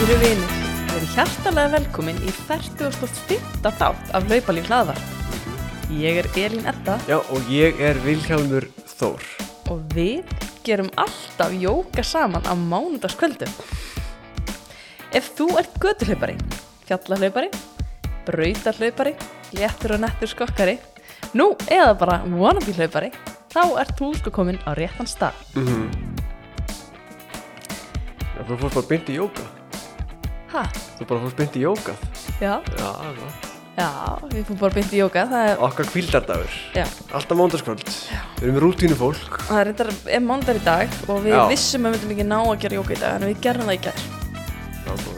Kæru vinir, verið hjartalega velkomin í 45. þátt af Laupalíf hlaðvar. Ég er Elín Edda Já, og ég er Vilhjálmur Þór. og við gerum alltaf jóka saman á mánudagskvöldum. Ef þú ert götuhlaupari, fjallahlaupari, brautarhlaupari, léttur og nettur skokkari, nú eða bara wannabe hlaupari, þá ert þú sko komin á réttan stað. Mm Já, þú fórst bara beint í jóka. Ha, Þú bara fórst beint í jókað. já, Já, já. já, við fórum bara byndi jóka, það er, Okkar kvildardagur. já. Alltaf mándaskvöld. Við erum rútínu fólk. Það er er mándar í dag og við Já. vissum að við myndum ekki ná að gera jóka í dag en við gerum það í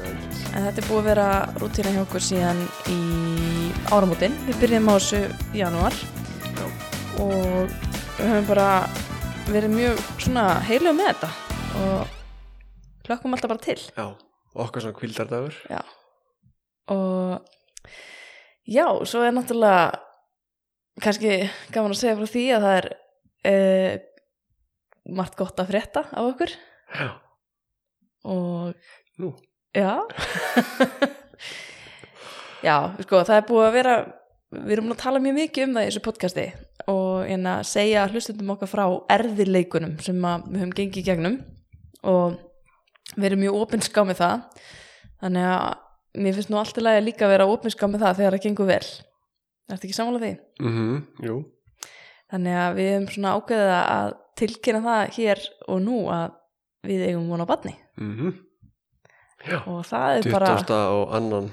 veit. En þetta er búið að vera rútína hjá okkur síðan í áramótin. Við byrjum á þessu í janúar Já. og við höfum bara verið mjög svona heilu með þetta og hlökkum alltaf bara til. Já, okkar svona kvildardagur. Já. Og já, svo er náttúrulega kannski gaman að segja frá því að það er eh, margt gott að frétta af okkur Já. og Nú. já já, sko, það er búið að vera við erum að tala mjög mikið um það í þessu podcasti og en að segja hlustundum okkar frá erðileikunum sem við höfum gengið gegnum og við erum mjög opinská með það þannig að mér finnst nú alltaf líka að vera opinská með það þegar það gengur vel Ertu ekki sammála því? Mhm, jú. Þannig að við hefum svona ákveðið að tilkynna það hér og nú að við eigum von á badni Mhm. Já. og það er bara 20. og annan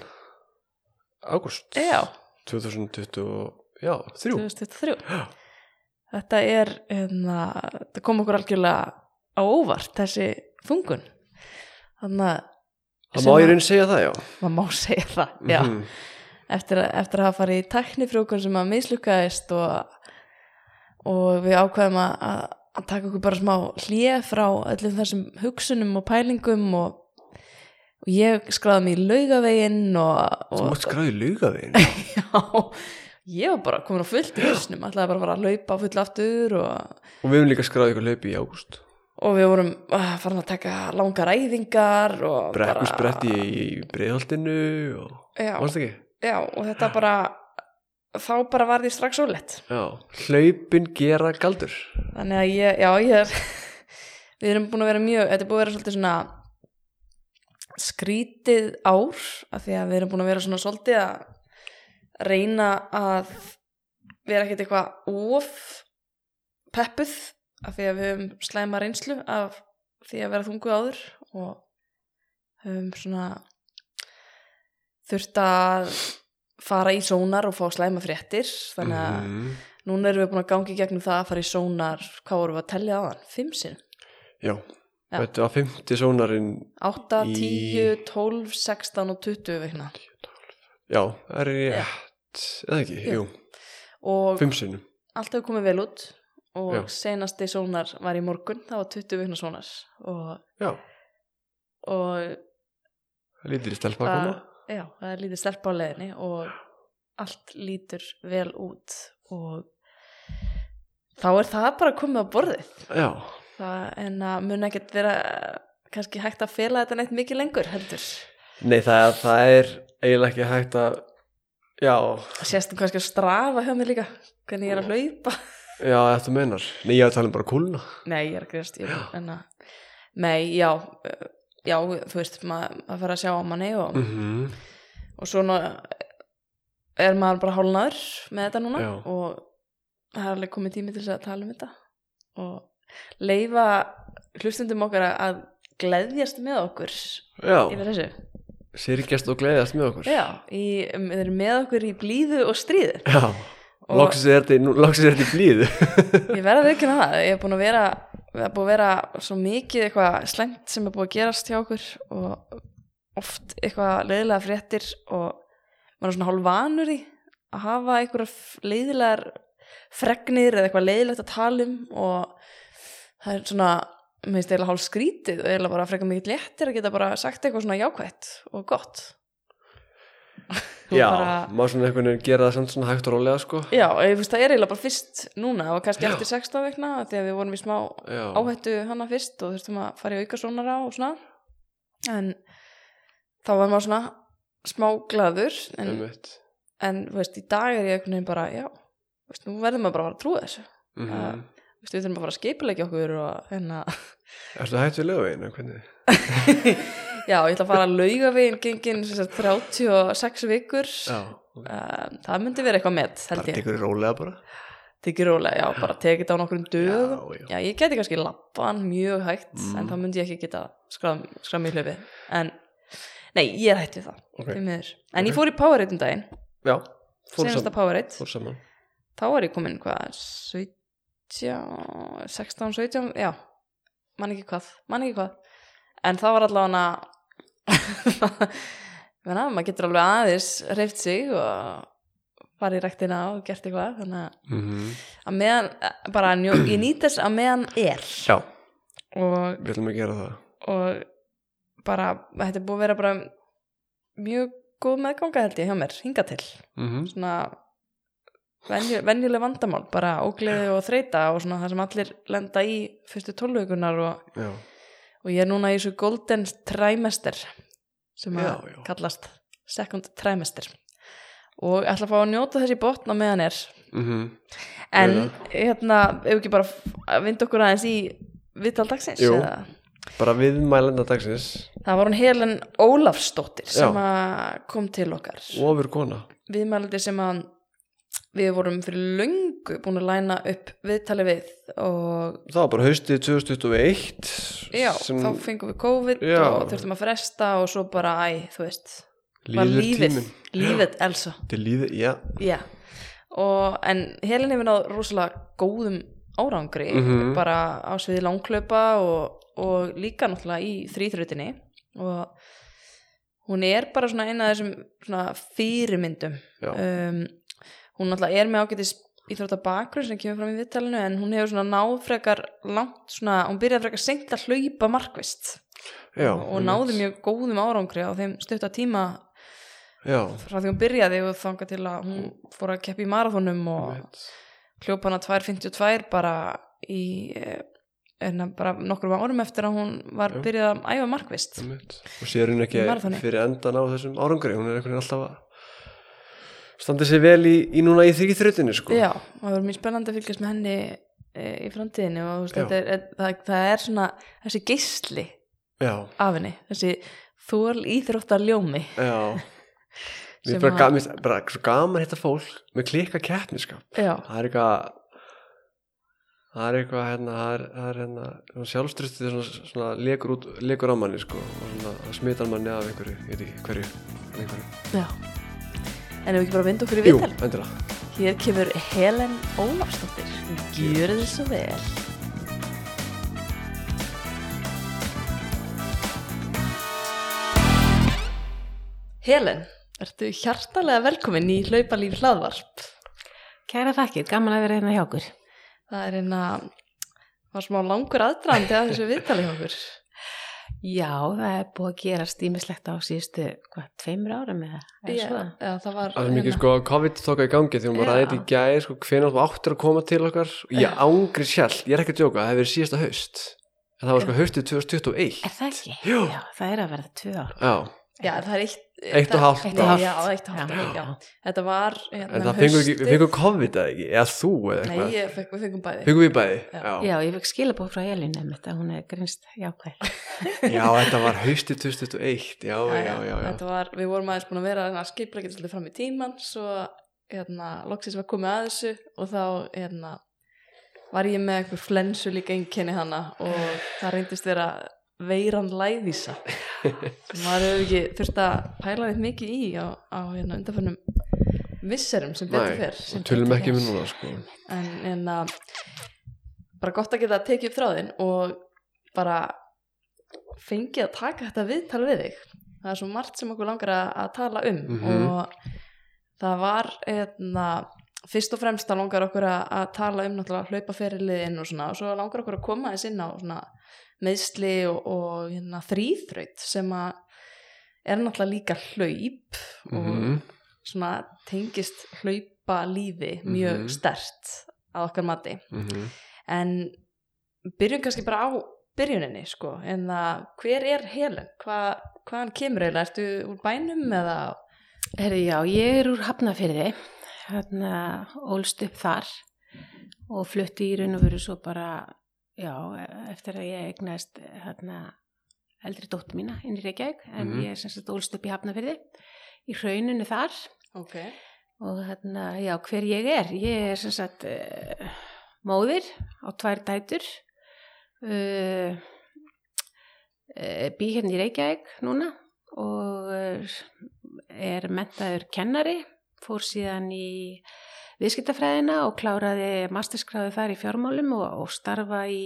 ágúst. já, 2020, já, þrjú. 2023 Já. Þetta er hérna, það kom okkur algjörlega á óvart þessi þungun þannig að Það má að- raun segja það, já. maður má segja það já, Mhm. eftir, að, eftir að hafa farið í tæknifrjókun sem að mislukkaðist og, og við ákveðum að, að, taka okkur bara smá hlje frá öllum þessum hugsunum og pælingum og, og ég skráði mig í laugaveginn og, Þú mátt skráði lugaðin. já, ég var bara komin á fullt í hausnum ætlaði bara að fara að laupa á full aftur og, og við höfum líka skráði ykkur laupi í ágúst. Og við vorum uh, farin að taka langar æfingar og Brekkusbretti í breiðholtinu og... Varst ekki? já, og þetta bara þá bara var því strax óleitt Já, hlaupin gera galdur. Þannig að ég, já, ég er við erum búin að vera mjög, þetta er búin að vera svolítið svona skrítið ár af því að við erum búin að vera svona svolítið að reyna að vera ekkert eitthvað of peppuð af því að við höfum slæma reynslu af því að vera þunguð áður og höfum svona þurft að fara í sónar og fá slæma fréttir þannig að Mhm. Núna erum við búin að gangi gegnum það að fara í sónar, hvað vorum við að tellja á hann? Fimm sinn? Já, þetta var 50 sónarinn 8, Í- 10, 12, 16 og 20 veikna. Já, það er rétt Eða ekki, Jú. jú, sinnum allt hefur komið vel út og Já. senasti sónar var í morgun, það var 20 veikna sónar. Og, og lítir í stelpa já, það er lítið stelpa á leiðinni og allt lítur vel út og þá er það bara komið á borðið. Já, Það, en að mun ekkert vera kannski hægt að fela þetta neitt mikið lengur heldur. nei það, það er eiginlega ekki hægt að Já, Sést þú kannski að strafa hjá mér líka hvernig ég er að hlaupa já, þetta menar Nei, ég að tala um bara kúluna. Nei, ég er grist er- Nei, já Já, þú veist, maður að fara að sjá á manni og, mm og svona er maður bara hálnaður með þetta núna Já. og það er alveg komið tími til þess að tala um þetta. Og leifa hlustundum okkar að- gleðjast með okkur Já, yfir þessu. Sirgjast og gleðjast með okkur. Já, í, þeir eru með okkur í blíðu og stríðu. Já, Loksins er þetta í- blíðu. Ég verða að veikina það, ég hef búin að vera er búin að vera svo mikið eitthvað slæmt sem er búin að gerast hjá okkur og oft eitthvað leiðilega fréttir og maður er svona hálf vanur í að hafa einhverjar leiðilegar fregnir eða eitthvað leiðilegt að tala um og það er svona mér finnst eiginlega hálf skrítið og eiginlega bara frekar mikið léttir að geta bara sagt eitthvað svona jákvætt og gott Já, bara- maður svona einhvern veginn gera það samt svona hægt og rólega sko. Já, ég finnst það er eiginlega bara fyrst núna og kannski Já. eftir 16 vikna því að við vorum í smá Já, áhættu hana fyrst og þurftum að fara í auka sónara og svona. En þá var maður svona smá glaður en, en veist, í dag er ég einhvern veginn bara, já veist, nú verðum maður bara að að trúa þessu. Mm að- Þú veist, við þurfum að fara að skipulegja okkur og hérna. Ertu hægt við lögveginu? Já, ég ætla að fara að lauga veginn gengin sem sagt, 36 vikur. Já, um, það myndi vera eitthvað með ég, tekur rólega bara. Tekið rólega, já, bara tekið þetta á nokkrum dögum. Já, já. já, ég geti kannski lappan mjög hægt Mm. en þá myndi ég ekki geta skram, í hlöfi en, nei, ég er hægt við það Ok. því miður. en Ok. ég fór í Powerade um daginn. Já, fór, senasta sam, Powerade, fór saman. Þá var ég komin hvað, 17 16, 17, já man ekki hvað, man ekki hvað. En það var allavega hana maður getur alveg aðeins reyft sig og farið í rektina og gert eitthvað. Þannig að- mm að meðan bara njó, ég nýt þess að meðan er. Já, og, við ætlum að gera það. og bara þetta er búið að vera bara mjög góð meðganga held ég hjá mér hinga til. Mm svona venju, venjuleg vandamál bara ógleði og þreita og svona það sem allir lenda í fyrstu tólvökunar og, Já, og ég er núna í þessu golden trimester sem að kallast second trimester. Og ætla að fá að njóta þessi botna meðan er. Mm en Vel. hérna, ef ekki bara að vinda okkur aðeins í viðtal dagsins Jú. eða? bara viðmælenda dagsins. Það var hún Helen Ólafsdóttir sem kom til okkar. Viðmælandi sem að við vorum fyrir löngu búin að læna upp viðtali við og Það var bara haustið 2021 já, sem þá fengum við COVID Já. og þurftum að fresta og svo bara, æ, þú veist var lífið, lífið Elsa. Lífið, já. Já, og en Helen hefur náð rosalega góðum árangri Mhm. bara á sviði langklaupa og, og líka náttúrulega í þrýþrutinni og hún er bara svona eina af þessum svona fyrirmyndum. Um, hún náttúrulega er með ágætis íþrótta bakgrunn sem kemur fram í viðtalinu en hún hefur svona náð frekar langt svona, hún byrjaði frekar seint að hlaupa markvist já. Og, og náði mjög góðum árangri á þeim stutta tíma Já, frá því hún byrjaði og þanga til að hún fór að keppa í marathonum og hljópa hana 2.52 bara í eh, en bara nokkrum árum eftir að hún var byrjað að æfa markvist og sér hún ekki fyrir endan á þessum árangri? Hún er einhvern veginn alltaf að standa sér vel í, í núna í því þrjutinni sko. Já, það var mjög spennandi að fylgjast með henni e, í framtíðinni og veist, þetta er, það, það er svona þessi geisli já, af henni þessi þól íþróttar ljómi já. Mér er bara, að- ga, mér, finnst bara svo gaman þetta fólk með klikka keppniskap það er eitthvað það er eitthvað hérna, það er, er hérna sjálfstrustið svona, svona lekur, út, lekur á manni sko, og svona smitar manni af einhverju, ég veit ekki hverju einhverju. já En ef við ekki bara vinda okkur í Jú, viðtal? endilega. Hér kemur Helen Ólafsdóttir Gjör þið svo vel. Helen, ertu hjartalega velkomin í hlaupalíf hlaðvarp? Kæra þakkir, gaman að vera hérna hjá okkur. Það er hérna var smá langur aðdraðandi að þessu viðtali hjá okkur Já, það er búið að gera stímislegt á síðustu, hvað, tveimur árum eða, eða Já, svo. já, það var Það er mikið sko COVID tóka í gangi þegar maður Já. ræði þetta í gæði sko hvenær þú áttir að koma til okkar og ég ángri sjálf, ég er ekki að djóka, það hefur verið síðasta haust en það var sko haustið 2021 Er það ekki? Jú. Já, það er að verða tvö ár. Já, Já, það er eitt Eitt og hálft Eitt og hálft. Já, eitt og hálft, já, Þetta var hérna, við, fengum COVID eða ekki, eða þú eða Nei, eitthvað ég fekk, við fengum bæði Fengum við bæði? Já. Já. Ég fekk skilabóð frá Elin að hún er grinst jákvæð. Já, þetta var haustið 2021 Já, já, já, já, Þetta var, við vorum aðeins búin að vera að skipla ekki svolítið fram í tíman svo hérna, loksins var komið að þessu og þá hérna, var ég með eitthvað flensu líka einkenni hana og það reyndist vera veiran læðísa sem maður hefur ekki þurft að pæla neitt mikið í á, á hérna, undanförnum visserum sem betur og sem tölum betur ekki fer. með núna sko en, en að bara gott að geta tekið upp þráðinn og bara fengið að taka þetta viðtal við þig það er svo margt sem okkur langar að, að tala um Mhm. og það var eðna, fyrst og fremst að langar okkur að, að tala um náttúrulega hlaupaferiliðin og svona og svo langar okkur að koma þess inn á svona meðsli og, og hérna, þrýþraut sem að er náttúrulega líka hlaup og Mhm. svona tengist hlaupa lífi mjög Mhm. stert að okkar mati Mhm. en byrjum kannski bara á byrjuninni sko, en að hver er Helen? Hva, hvaðan kemur eiginlega? Ertu úr bænum eða? Herri, já, ég er úr Hafnafyrði, hérna, ólst upp þar og flutti í raun og veru svo bara, já, eftir að ég egnaðist, hérna, eldri dóttu mína inn í Reykjavík, en Mhm. ég er sem sagt ólst upp í Hafnafyrði, í hrauninu þar Ok. og hérna, já, hver ég er, ég er sem sagt uh, móðir á tvær dætur, uh, uh, bý hérna í Reykjavík núna og er mentaður kennari, fór síðan í viðskiptafræðina og kláraði masterskráði þar í fjármálum og, og starfa í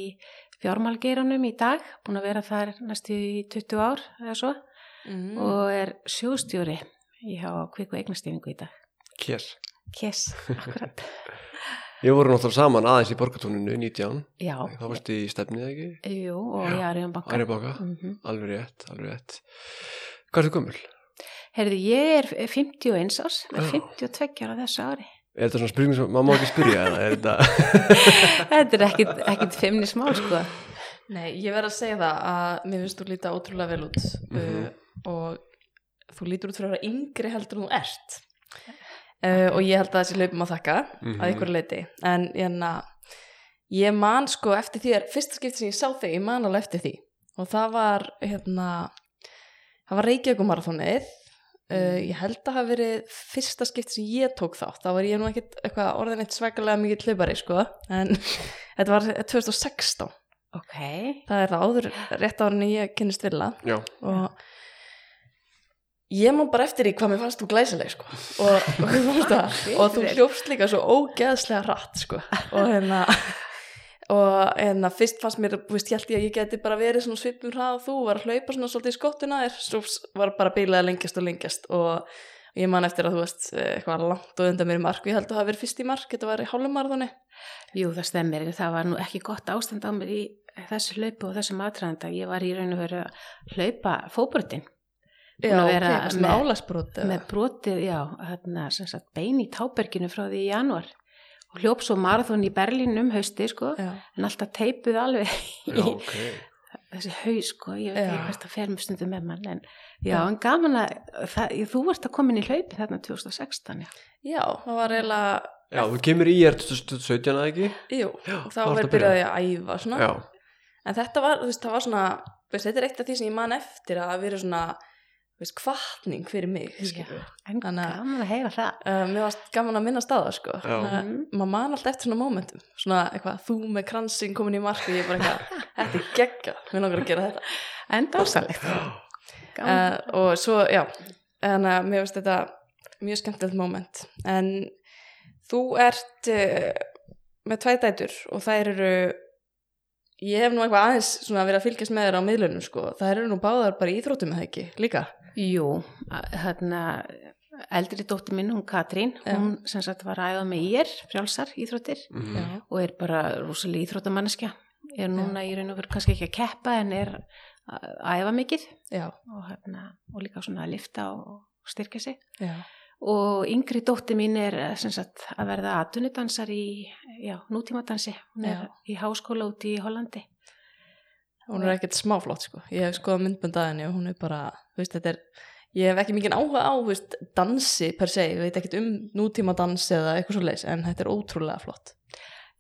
fjármálgeiranum í dag, búin að vera þar næstu í 20 ár eða svo Mm. og er sjóðstjóri í hjá kviku eignastífingu í dag. Kér. Kiss, akkurat. Ég voru náttúrulega saman aðeins í borgatúninu 19, Já, þá varstu í stefnið ekki? jú, og ég er um banka. Ari baka, Mm alveg rétt, alveg rétt. Hvað er þið gömul? Herði, ég er 51 árs, Já. með 52 ára þessu ári. Er þetta svona spurning sem maður má ekki spyrja eða er þetta? Þetta er ekkit, ekkit feimnismál, sko. Nei, ég verð að segja það að mér finnst þú líta ótrúlega vel út Mhm. uh, og þú lítur út fyrir að vera yngri heldur en þú ert uh, og ég held að þessi hlaupum að þakka Mhm. að ykkur leiti en hérna, ég man sko eftir því að fyrsta skipti sem ég sá þig ég man alveg eftir því og það var hérna það var Reykjavíkumarathonið uh, ég held að hafa verið fyrsta skipti sem ég tók þátt. Þá var ég nú ekkit eitthvað orðin eitt svakalega mikið hlaupari sko en þetta var 2016 Ok, það er það áður rétt árin ég kynnist vilja Já, og ég má bara eftir í hvað mér fannst þú glæsileg sko. og, og, þú fannst það, og þú hljófst líka svo ógeðslega rætt sko. og hérna og hérna fyrst fannst mér veist, ég held ég að ég geti bara verið svona svipum hrað og þú var að hlaupa svona svolítið í skottuna þér svo var bara bílaði lengjast og lengjast og ég man eftir að þú veist eitthvað langt og undan mér í mark ég held að það verið fyrst í mark þetta var í hálfumarathoni jú, það stemmir. Það var nú ekki gott ástand á mér í þessu hlaupu og þessu matræðanda. Ég var í raun og veru að hlaupa fóbrutin. já, ok, með, með- álagsbrot með brotið, já, hérna, bein í táberginu frá því í januar og hljóp svo marathon í Berlín um hausti, sko, já, en alltaf teipuð alveg já, í ok. þessi haus, sko, ég veit Já. ekki hvert að fer með stundum með mann, en já, en gaman að það, þú ert að koma inn í hlaupi þarna 2016, já. já, það var eiginlega Já, þú kemur í er 2017 að ekki? Jú, Já, og þá verður að byrja. byrjaði að æfa svona. Já, en þetta var, þú veist, það var svona veist, þetta er eitt af því sem ég man eftir að vera svona, þú veist, kvartning fyrir mig, skilur En Þannig að- gaman að heyra það. uh, mér varst gaman að minna staða, sko. Já. uh, maður man alltaf eftir svona momentum svona eitthvað, þú með kransing komin í mark og ég bara eitthvað, þetta er gegga mér langar að gera þetta. En dásalegt. Uh, og svo, já en uh, mér finnst þetta mjög skemmtilegt moment en þú ert uh, með tvær dætur og þær eru ég hef nú eitthvað aðeins svona verið að fylgjast með þér á miðlunum sko, þær eru nú báðar bara í íþróttum eða ekki, líka Jú, hérna, eldri dóttir minn, hún Katrín, hún sem sagt var að æfa með ég er, frjálsar, íþróttir já, og er bara rosalega íþróttamanneskja. Er núna í raun og veru kannski ekki að keppa en er að æfa mikið og, hérna, og líka svona að lifta og styrkja sig. já, Og yngri dóttir mín er eh, sem sagt að verða atvinnudansar í já, nútímadansi. Hún er Já. í háskóla út í Hollandi. Hún er ekkert smáflott sko, ég hef skoðað myndbönd að henni og hún er bara, veist, er ég hef ekki mikið áhuga á, veist, dansi per se, ég veit ekkert um nútíma dans eða eitthvað svo leis, en þetta er ótrúlega flott.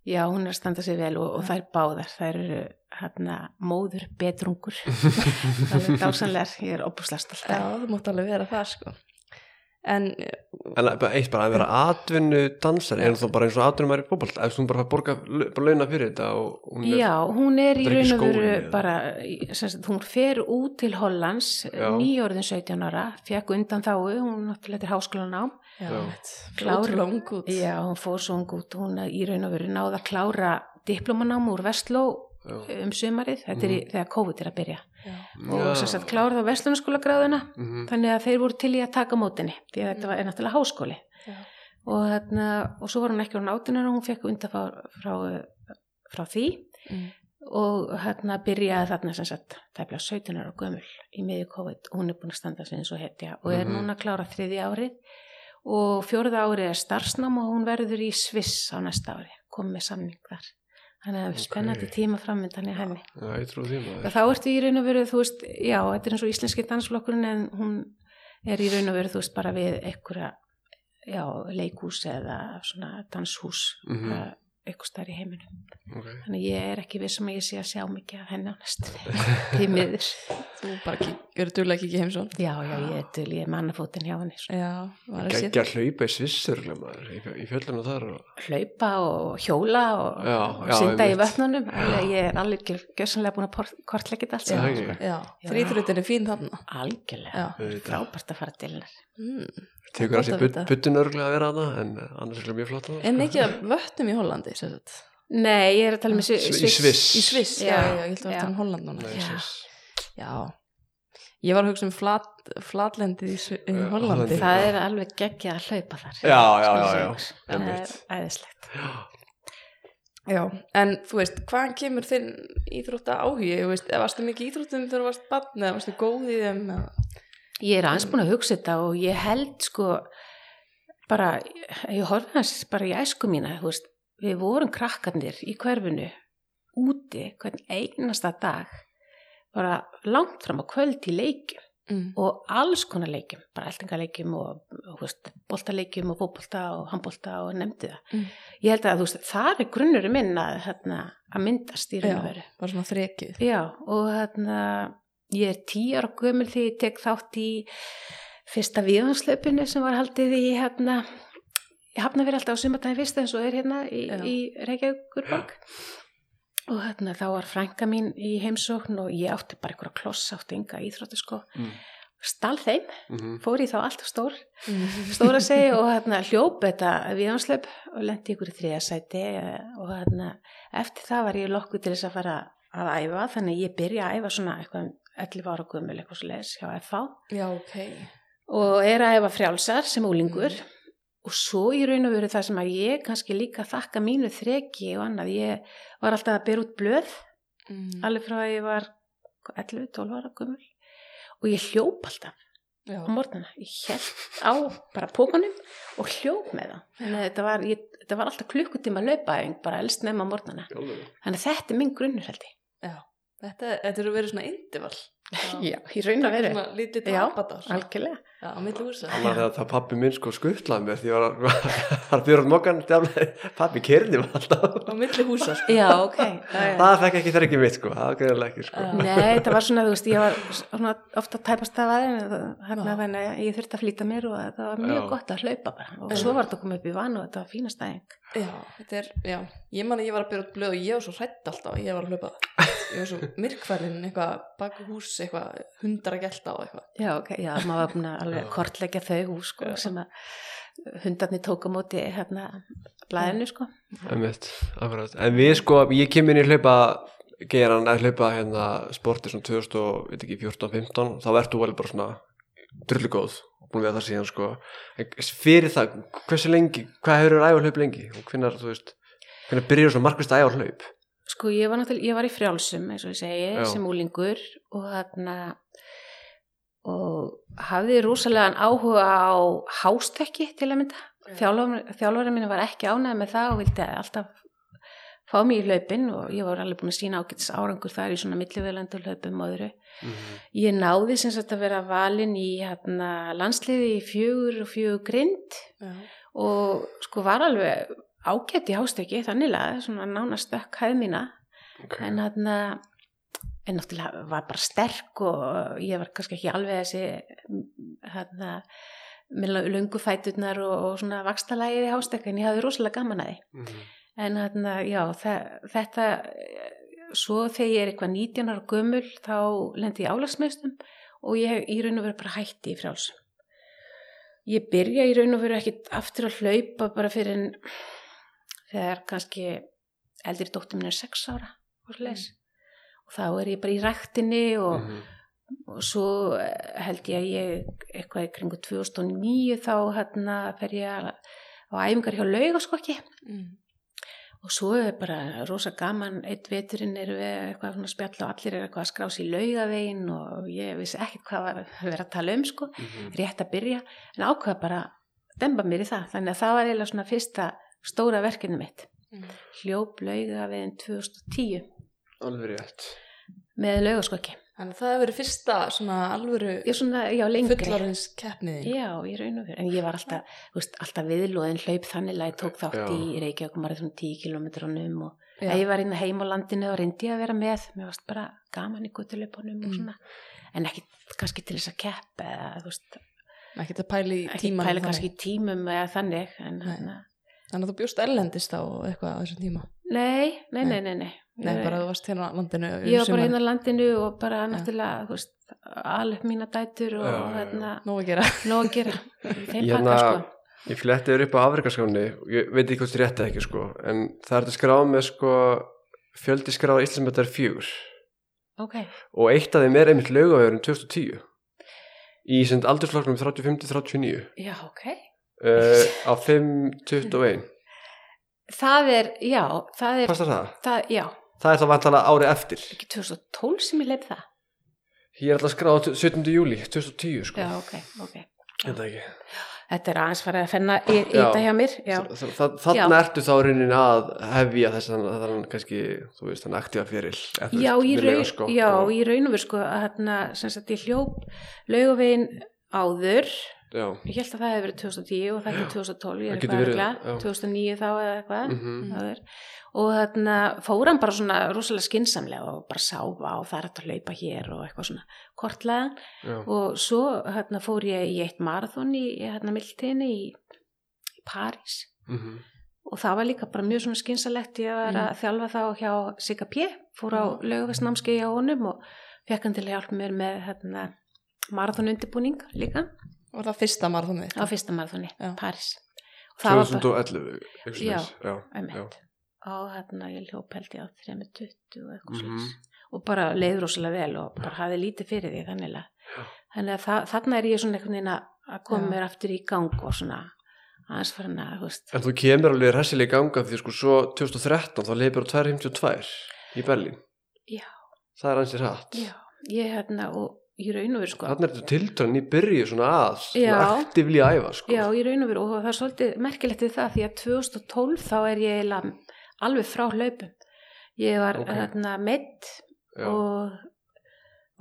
Já, hún er að standa sig vel og, og þær báðar, þær eru hérna móður betrungur. það er dásanlegar, ég er opuslega stolt. Já, þú mátt alveg vera það sko En En bara eitt bara að vera atvinnu dansari, er það bara eins og atvinnu maður í fótbolt, ef þú bara fær borga bara launa fyrir þetta og hún er Já, hún er í er raun og veru bara, sagt, hún fer út til Hollands nýjórðin 17 ára, fekk undan þáu, hún náttúrulega er háskólan á. Já, Já. hún fór svo út, hún í raun og veru náða að klára diplomanám úr Vestló Já. um sumarið, þetta er í, þegar COVID er að byrja. Og sem sagt kláraði á Vestlunarskóla gráðuna Mhm. þannig að þeir voru til í að taka mótinni því að þetta var er náttúrulega háskóli. Og, þarna, og svo var hún ekki hún átunar og hún fekk undan frá, frá, frá því. Mm. og hérna byrjaði þarna sem sagt tæplega 17 ára gömul í miðju COVID. Og hún er búin að standa eins og hetja og er Mhm. núna að klára þriði árið. Og fjórða árið er starfsnám og hún verður í Sviss á næsta ári komið með samning þar þannig að Ok. spennandi tíma framöndan í henni maður. Þá ertu í raun og veru, þú veist, já, þetta er eins og íslenski dansflokkurinn en hún er í raun og veru, þú veist, bara við einhverja, já, leikhús eða svona danshús. Mm eitthvað starf í heiminum. Ok. Þannig ég er ekki vissum að ég sé að sjá mikið af henni á næstunni, því miður. Þú bara verður duglega að kíkja heimsón Já, já, ég er til, ég er mannafótin hjá henni. Svo. Já, var að Geggja að hlaupa í svissur maður, í, í fjöllunum þar og... Hlaupa og hjóla og, Já, og já, synda í einmitt. vötnunum. Alveg, ég er alveg gjössanlega búin að kortleggja þetta allt Já, saman. ekki. Sko. Já, Já. þrýþrutin er fín þarna Algjörlega. Já. Frábært að fara til hennar. Tekur að sér að vita. buttun örglega að vera hana en annars er það mjög flott hana, Er mikið af vötnum í Hollandi sem sagt? Nei, ég er að tala með Í Sviss. Í Sviss, já, Já, ég held að já. vera um Holland núna Nei, Já. Sviss. Já, ég var að hugsa um flat, flatlendið í, í Já, Hollandi. Það er alveg geggjað að hlaupa þar. Já, já, já, segja ykkur. Það er æðislegt. Já, en þú veist, hvaðan kemur þinn íþrótta áhugi, þú veist, eða varstu mikið íþróttum þegar þú varst barn eða varstu góð í þeim eða... Ég er aðeins búin að hugsa þetta og ég held sko bara, ég horfði hans bara í æsku mína, þú veist, við vorum krakkarnir í hverfinu úti hvern einasta dag bara langt fram á kvöld í leikjum mm. og alls konar leikjum, bara eltingaleikjum og, þú veist, boltaleikjum og fótbolta og handbolta og nefndi það. Mm. Ég held að þú veist, þar er grunnurinn minn að, hérna, að myndast í raun og Já, veru. bara svona þrekið Já, og hérna, ég er tíu ára gömul því ég tek þátt í fyrsta viðhanslaupinu sem var haldið í hérna, ég hafna verið alltaf á sumartæðin fyrst eins og er hérna í, í Reykjavíkurborg og hérna þá var frænka mín í heimsókn og ég átti bara einhverja kloss, átti enga íþróttu sko, Mm. stál þeim, Mhm. fór í þá alltaf stór, mm. stóra segi og hérna hljóp þetta viðhanslaup og lendi ykkur í þriðasæti og hérna eftir það var ég lokkuð til þess að fara að æfa þannig að ég byrja að æfa svona eitthvað um 11 ára gummul eitthvað svo leiðis hjá FH Já, ok. Og er að æfa frjálsar sem úlingur og svo í raun og veru það sem að ég kannski líka þakka mínu þreki og annað, ég var alltaf að byrja út blöð mm. alveg frá að ég var 11-12 ára gummul og ég hljóp alltaf Já, á morgnana, ég held á bara pókunum og hljóp með það. Þannig að þetta var, ég, þetta var alltaf klukkutíma löpaðing bara elst nefn á morgnana. Alveg. þannig að þetta er minn grunnur held ég. Já Þetta, þetta eru verið svona indival já, ég raun að veru. Svona lítið Já, tapata algjörlega. Já, á milli að það pappi minn sko skuttlaði mér því að, var að byrja út mokkan pappi kerði mig alltaf. Á milli húsa. Já, ok. Það er- það fekk ekki þær ekki mitt sko, það ekki sko. Nei, það var svona, þú veist, ég var svona ofta tæpast af aðeins hérna að ég þurfti að flýta mér og það var mjög Já. gott að hlaupa bara. Og svo var þetta að koma upp í van og þetta var fínast aðeins Já, þetta er, já, ég man að ég var að byrja út blöð og ég var svo hrætt alltaf, ég var að hlaupa. Ég var svo myrkfælinn, eitthvað baku hús, eitthvað hundar að gelta á eitthvað. Já, ok, já, maður var að alveg kortleggja þau hús sko, Já. sem að hundarnir tók á móti hérna blæðinu sko Einmitt. En við sko, ég kem inn í hlaupa geran að hlaupa hérna sporti svona 2014-15 þá ertu vel bara svona drullu góð og búin að vera það síðan sko en fyrir það, hversu lengi hvað hefur æfa hlaup lengi og hvernig, þú veist hvernig byrjar svona markvist að æfa hlaup Sko ég var náttúrulega, ég var í frjálsum eins og ég segi, Já. sem úlingur og þarna og hafði rosalega áhuga á hástekki til að mynda. Þjálfarið minni var ekki ánægð með það og vildi alltaf fá mig í hlaupin og ég var alveg búin að sína ágætis árangur þar í svona millivelandu hlaupum og öðru. Ég náði sem sagt að vera valin í hérna, landsliði í fjögur og fjögur grind Já, og sko var alveg ágætt í hástekki þannig svona nánast stökk hæð mína. Okay. en þarna en náttúrulega var bara sterk og ég var kannski ekki alveg þessi þarna með löngu fæturnar og, og svona vakstalægið í hástekki en ég hafði rosalega gaman að því. Mm en þarna, já, þe- þetta svo þegar ég er eitthvað 19 ára gömul þá lendi ég álagsmeistum og ég í raun og veru bara hætti í frjálsum. Ég byrja í raun og veru ekki aftur að hlaupa bara fyrir en þegar kannski eldri dóttir minn er 6 ára og, mm. Og þá er ég bara í ræktinni og, Mhm. og svo eh, held ég að ég eitthvað í kringu 2009 þá hérna fer ég á æfingar hjá laugaskokki mm. og svo er bara rosa gaman eitt veturinn eru við eitthvað svona spjall og allir er eitthvað að skrá sér í laugavegin og ég vissi ekkert hvað var að vera að tala um sko, Mhm. rétt að byrja en ákveða bara að demba mér í það þannig að það var eiginlega svona fyrsta stóra verkinu mitt Mm. hljóp lauga við 2010 alveg rétt með laugaskokki Þannig að það hefur verið fyrsta svona alvöru ég svona, já, lengri fullarins keppniði Já, ég raun og fyrir, en ég var alltaf, veist, alltaf viðlóðin hlaup þannig að ég tók þátt Já. í Reykjavík og maður svona 10 kilometrónum og Já. ég var inn heim á landinu og reyndi að vera með, mér varst bara gaman í gutulöpunum og Mm. svona, en ekki kannski til þess að keppa eða, þú veist, Ekki að pæla í ekki þannig. kannski tímum eða þannig, en Nei. hérna, Þannig að þú bjóst erlendist á eitthvað á þessum tíma nei, nei, nei, nei, nei. Nei, bara þú varst hérna á landinu um Ég var bara hérna á landinu og bara náttúrulega, þú veist, alveg mína dætur og hérna, Nóg að gera. Nóg að gera. Þeim Hérna- pakka, sko. Ég fletti þér upp á afrikaskáni og ég veit ekki hvort þið rétt eða ekki sko. En það er þetta skráð með sko fjöldi skráð Íslandsmyndar fjögur. Ok, og eitt af þeim er einmitt laugavegurinn 2010 í send aldursflokknum 35-39 já, ok. uh, á 5.21 Það er, já, það er, Passar það? það, já, Það er þá vantalega árið eftir ekki 2012 sem ég leif það. Ég er alltaf skráð á 17. júli 2010 sko Já, ok, ok. Þetta ekki Þetta er aðeins farið að fenna í, í Já. þetta hjá mér, já. Þa- þa- Þarna ertu þá raunin að hefja þess að þannig kannski, þú veist, þannig aktífa fyrir Já, í raun, Laugaskokk já, og- í raun og veru sko að hérna, sem sagt, ég hljóp laugavegin áður, Já, ég held að það hefði verið 2010 og það ekki 2012, ég er eitthvað já. 2009 þá eða eitthvað, mhm, áður. og þarna fór hann bara svona rosalega skinsamlega og bara það er hægt að hlaupa hér og eitthvað svona kortlega og svo hérna, fór ég í eitt marathon í hérna, mildtíðinni í, í París. Mhm, og það var líka bara mjög svona skynsalegt ég var að þjálfa þá hjá Sigga P fór á löguvesnamski hjá honum og fekk hann til að hjálpa mér með hérna, marathonundibúning líka Var það fyrsta fyrsta og það var bara 2011 eitthvað svoleiðis, já, einmitt. og hérna ég hljóp held ég á 320 og eitthvað Mhm. mm og bara leið rosalega vel og bara hafði lítið fyrir því þannig að þannig að þarna er ég svona einhvern veginn að- koma mér aftur í gang og svona aðeins farin að, þú veist. En þú kemur alveg hressilega í ganga því sko svo 2013 þá leipur á 252 í Berlín. Já. Það er ansið rætt Já, ég hérna og í raun og veru sko Þannig er þetta tiltran í byrju svona að svona Já. aktífli að æfa sko Já, í raun og veru og það er svolítið merkilegt við það því að 2012 þá er ég alveg frá hlaupum. Ég var Ok. hérna meitt og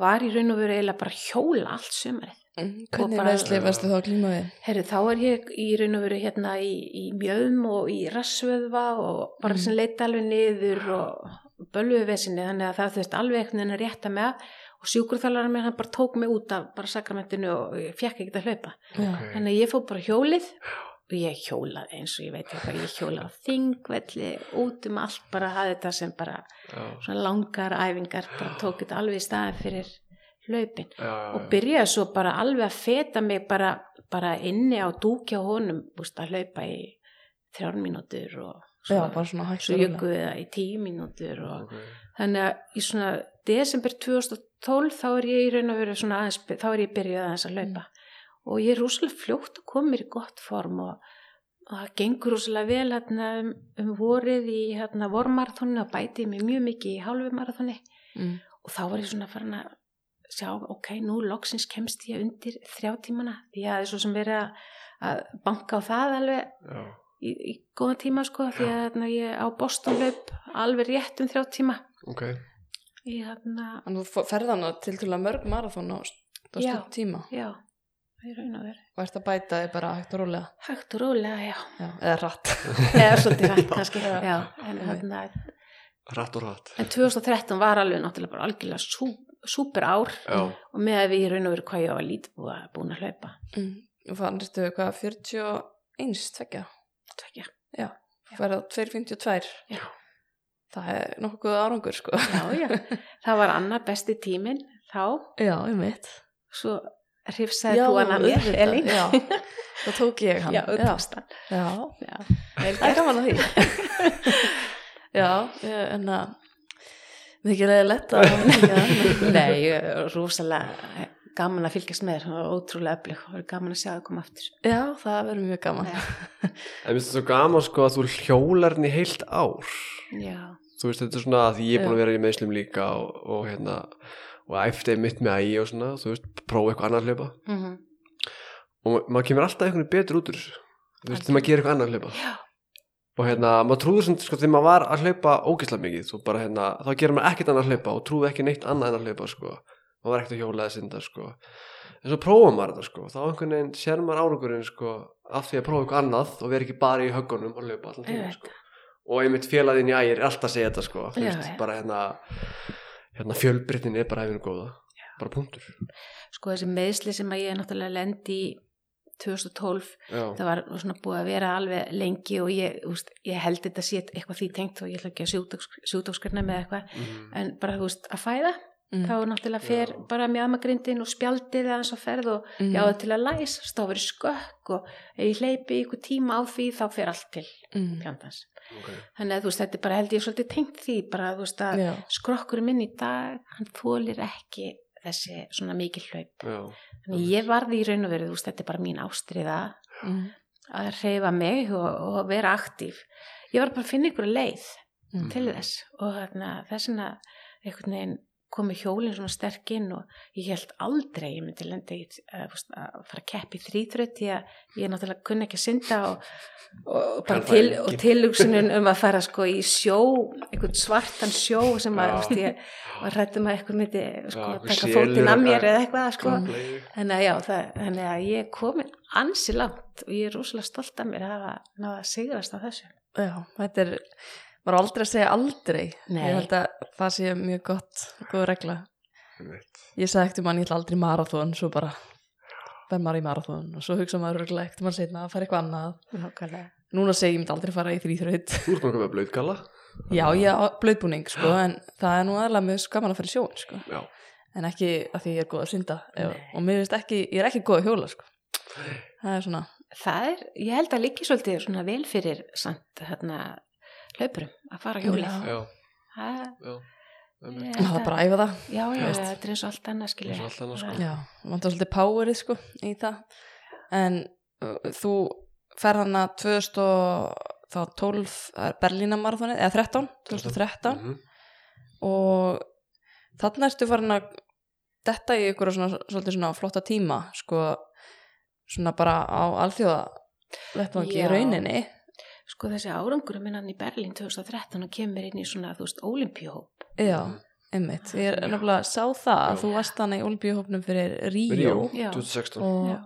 var í raun og veru eiginlega bara að hjóla allt sömarið. Mm, Hvernig veðsli varstu þá að klíma við? Herri, þá er ég í raun og veru hérna í, í mjöðum og í rassvöðva og bara Mhm. sem leita alveg niður og bölvuði vesinni þannig að það þurfti alveg einhvern veginn að rétta að og sjúkurþálarinn mér hann bara tók mig út af bara sakramentinu og ég fekk ekki að hlaupa. Já. Ok. Þannig að ég fór bara hjólið og ég hjólaði eins og ég veit ekki hvað ég hjólaði á þingvelli, út um allt bara hafði þetta sem bara Já, svona langar æfingar, bara tók þetta alveg í staðin fyrir hlaupin já, já, og já. byrjaði svo bara alveg að feta mig bara, bara inni á dúkja honum, búst að hlaupa í þrjár mínútur og Já, svo, bara svona hægt svo og rólega. jökuði það í tíu mínútur og Ok. þannig að í svona desember 2012 þá er ég í raun og veru svona aðeins, þá er ég byrjuð aðeins að laupa og ég er rosalega fljótt að koma mér í gott form og, og það gengur rosalega vel hérna, um, um vorið í hérna, vormarathoni og bæti mig mjög mikið í hálfu marathoni Mm. og þá var ég svona farin að sjá, ok, nú loksins kemst ég undir þrjá tímana því að það er svo sem verið að, að banka á það alveg Já, í, í góðan tíma sko því að hérna, ég á Boston laup alveg rétt um þrjá tíma. Ok hérna, Þannig að þú ferð hana til til að mörg marathon á, á stund tíma? já í raun og veru, og ert að bæta þig bara hægt og rólega? Hægt og rólega, já. Já, eða hratt. Eða svolítið hægt kannski, Já. já, en hérna Rætt og rætt en 2013 var alveg náttúrulega bara algjörlega sú, súper ár. Já, og með að við í raun og veru hvað ég búið að búin að hlaupa. Mm. og fannstu hvað 41 tvekja Tvekja. Já, á 252 Já. Það er nokkuð árangur sko. Já, já, það var annar besti tíminn þá, Já, ég veit svo hrifsaði þú hann að mér, Elín. Já, það tók ég hann. Já, þú tókst hann já. já, það er gaman að því. Já, en að mikið leði lett að Nei, ég er rosalega gaman að fylgjast með þér. Og ótrúlega öflug og er gaman að sjá það koma aftur. Já, það verður mjög gaman. Minnst þetta svo gaman sko að þú hjólar henni heilt ár? Já, Þú veist, þetta er svona að ég er búin að vera í meðslum líka og, og hérna og æfti mitt með ægi og svona þú veist, prófa eitthvað annað að hlaupa. Mm og maður kemur alltaf einhvern veginn betur út úr þessu þú veist, þegar maður gerir eitthvað annað að hlaupa. Já, og hérna, maður trúður sem, sko, þegar maður var að hlaupa ógeðslega mikið, og bara hérna þá gerir maður ekkert annað að hlaupa og trúði ekki neitt annað en að hlaupa, sko, maður var ekkert að hjóla eða synda, sko, en svo prófa maður þetta, sko, þá einhvern veginn sér maður árangurinn, sko, af því að prófa eitthvað annað og vera ekki bara í höggunum og hlaupa allan tíma, sko, og einmitt félaginn í ægir er alltaf að segja þetta, sko, Já, veist, já. bara hérna hérna fjölbryttin er bara efinu góða, bara punktur sko þessi meðsli sem að ég náttúrulega lendi í 2012 já, það var svona búið að vera alveg lengi og ég, úst, ég held þetta sé eitthvað því tengt og ég ætla ekki að sjúdókskrina með eitthvað mhm, en bara þú veist að fæða Mm. þá náttúrulega fer Já. bara mjamagrindin og spjaldið aðeins á ferð og Mm. já til að læsast þá verið skökk og ef ég hleypi ykkur tíma á því þá fer allt til Mm. pjandans ok, þannig að þú veist þetta er bara held ég svolítið tengt því bara þú veist að skrokkurinn minn í dag hann þólir ekki þessi svona mikil hlaup. Já, þannig ég varði í raun og veru þú veist þetta er bara mín ástriða Mm. að reyfa mig og, og vera aktív ég var bara að finna ykkur leið Mm. til þess og þarna, þessina einhvern veginn komi hjólinn svona sterk inn og ég held aldrei ég myndi lenda í að, að fara að keppi þrýþröð því að ég náttúrulega kunni ekki að synda og, og bara til, og tilhugsunin um að fara sko í sjó einhvern svartan sjó sem að þú veist, ég var rættum að eitthvað myndi sko, Já, taka fótinn að mér að- eða eitthvað sko. Þannig að já, það, þannig að ég er komin ansi langt og ég er rosalega stolt af mér að hafa náða að sigrast á þessu. Já, þetta er á aldrei að segja aldrei Nei. ég held að það sé mjög gott góð regla ég sagði ekkert um hann, ég ætla aldrei marathón svo bara verð maður í marathón og svo hugsa maður örugglega ekkert um hann setna að fara eitthvað annað Nákvæmlega. núna segi ég myndi aldrei fara í þrýþraut Þú ert náttúrulega með blöðgalla já, ég á blöðbúning sko, en það er nú aðlega mjög skaman að fara í sjón sko. Já, en ekki að því ég er góð að synda ef, Nei. og mér finnst ekki, ég er ekki góð að hjóla sko. það er svona Það er, ég held að líki svolítið svona vel fyrir samt hérna hlaupurum að fara hjólið. Já. já, Það, já það bara að æfa það Já, já, þetta er eins og allt annað skilja. Eins og allt annað, sko. Já, vantar svolítið powerið sko í það en uh, þú fer hana 2012 Berlínamarathonið, eða 13 2013 Mhm. og þarna ertu farin að detta í ykkur svona, svolítið svona flotta tíma sko svona bara á alþjóða vettvangi í Já. rauninni Sko þessi árangur minn hann í Berlín 2013 og kemur inn í svona, þú veist, olimpíuhóp. Já, einmitt, ég er nefnilega sá það að Já. þú varst hana í olimpíuhópnum fyrir Ríó, Ríó, Já. 2016 og Já.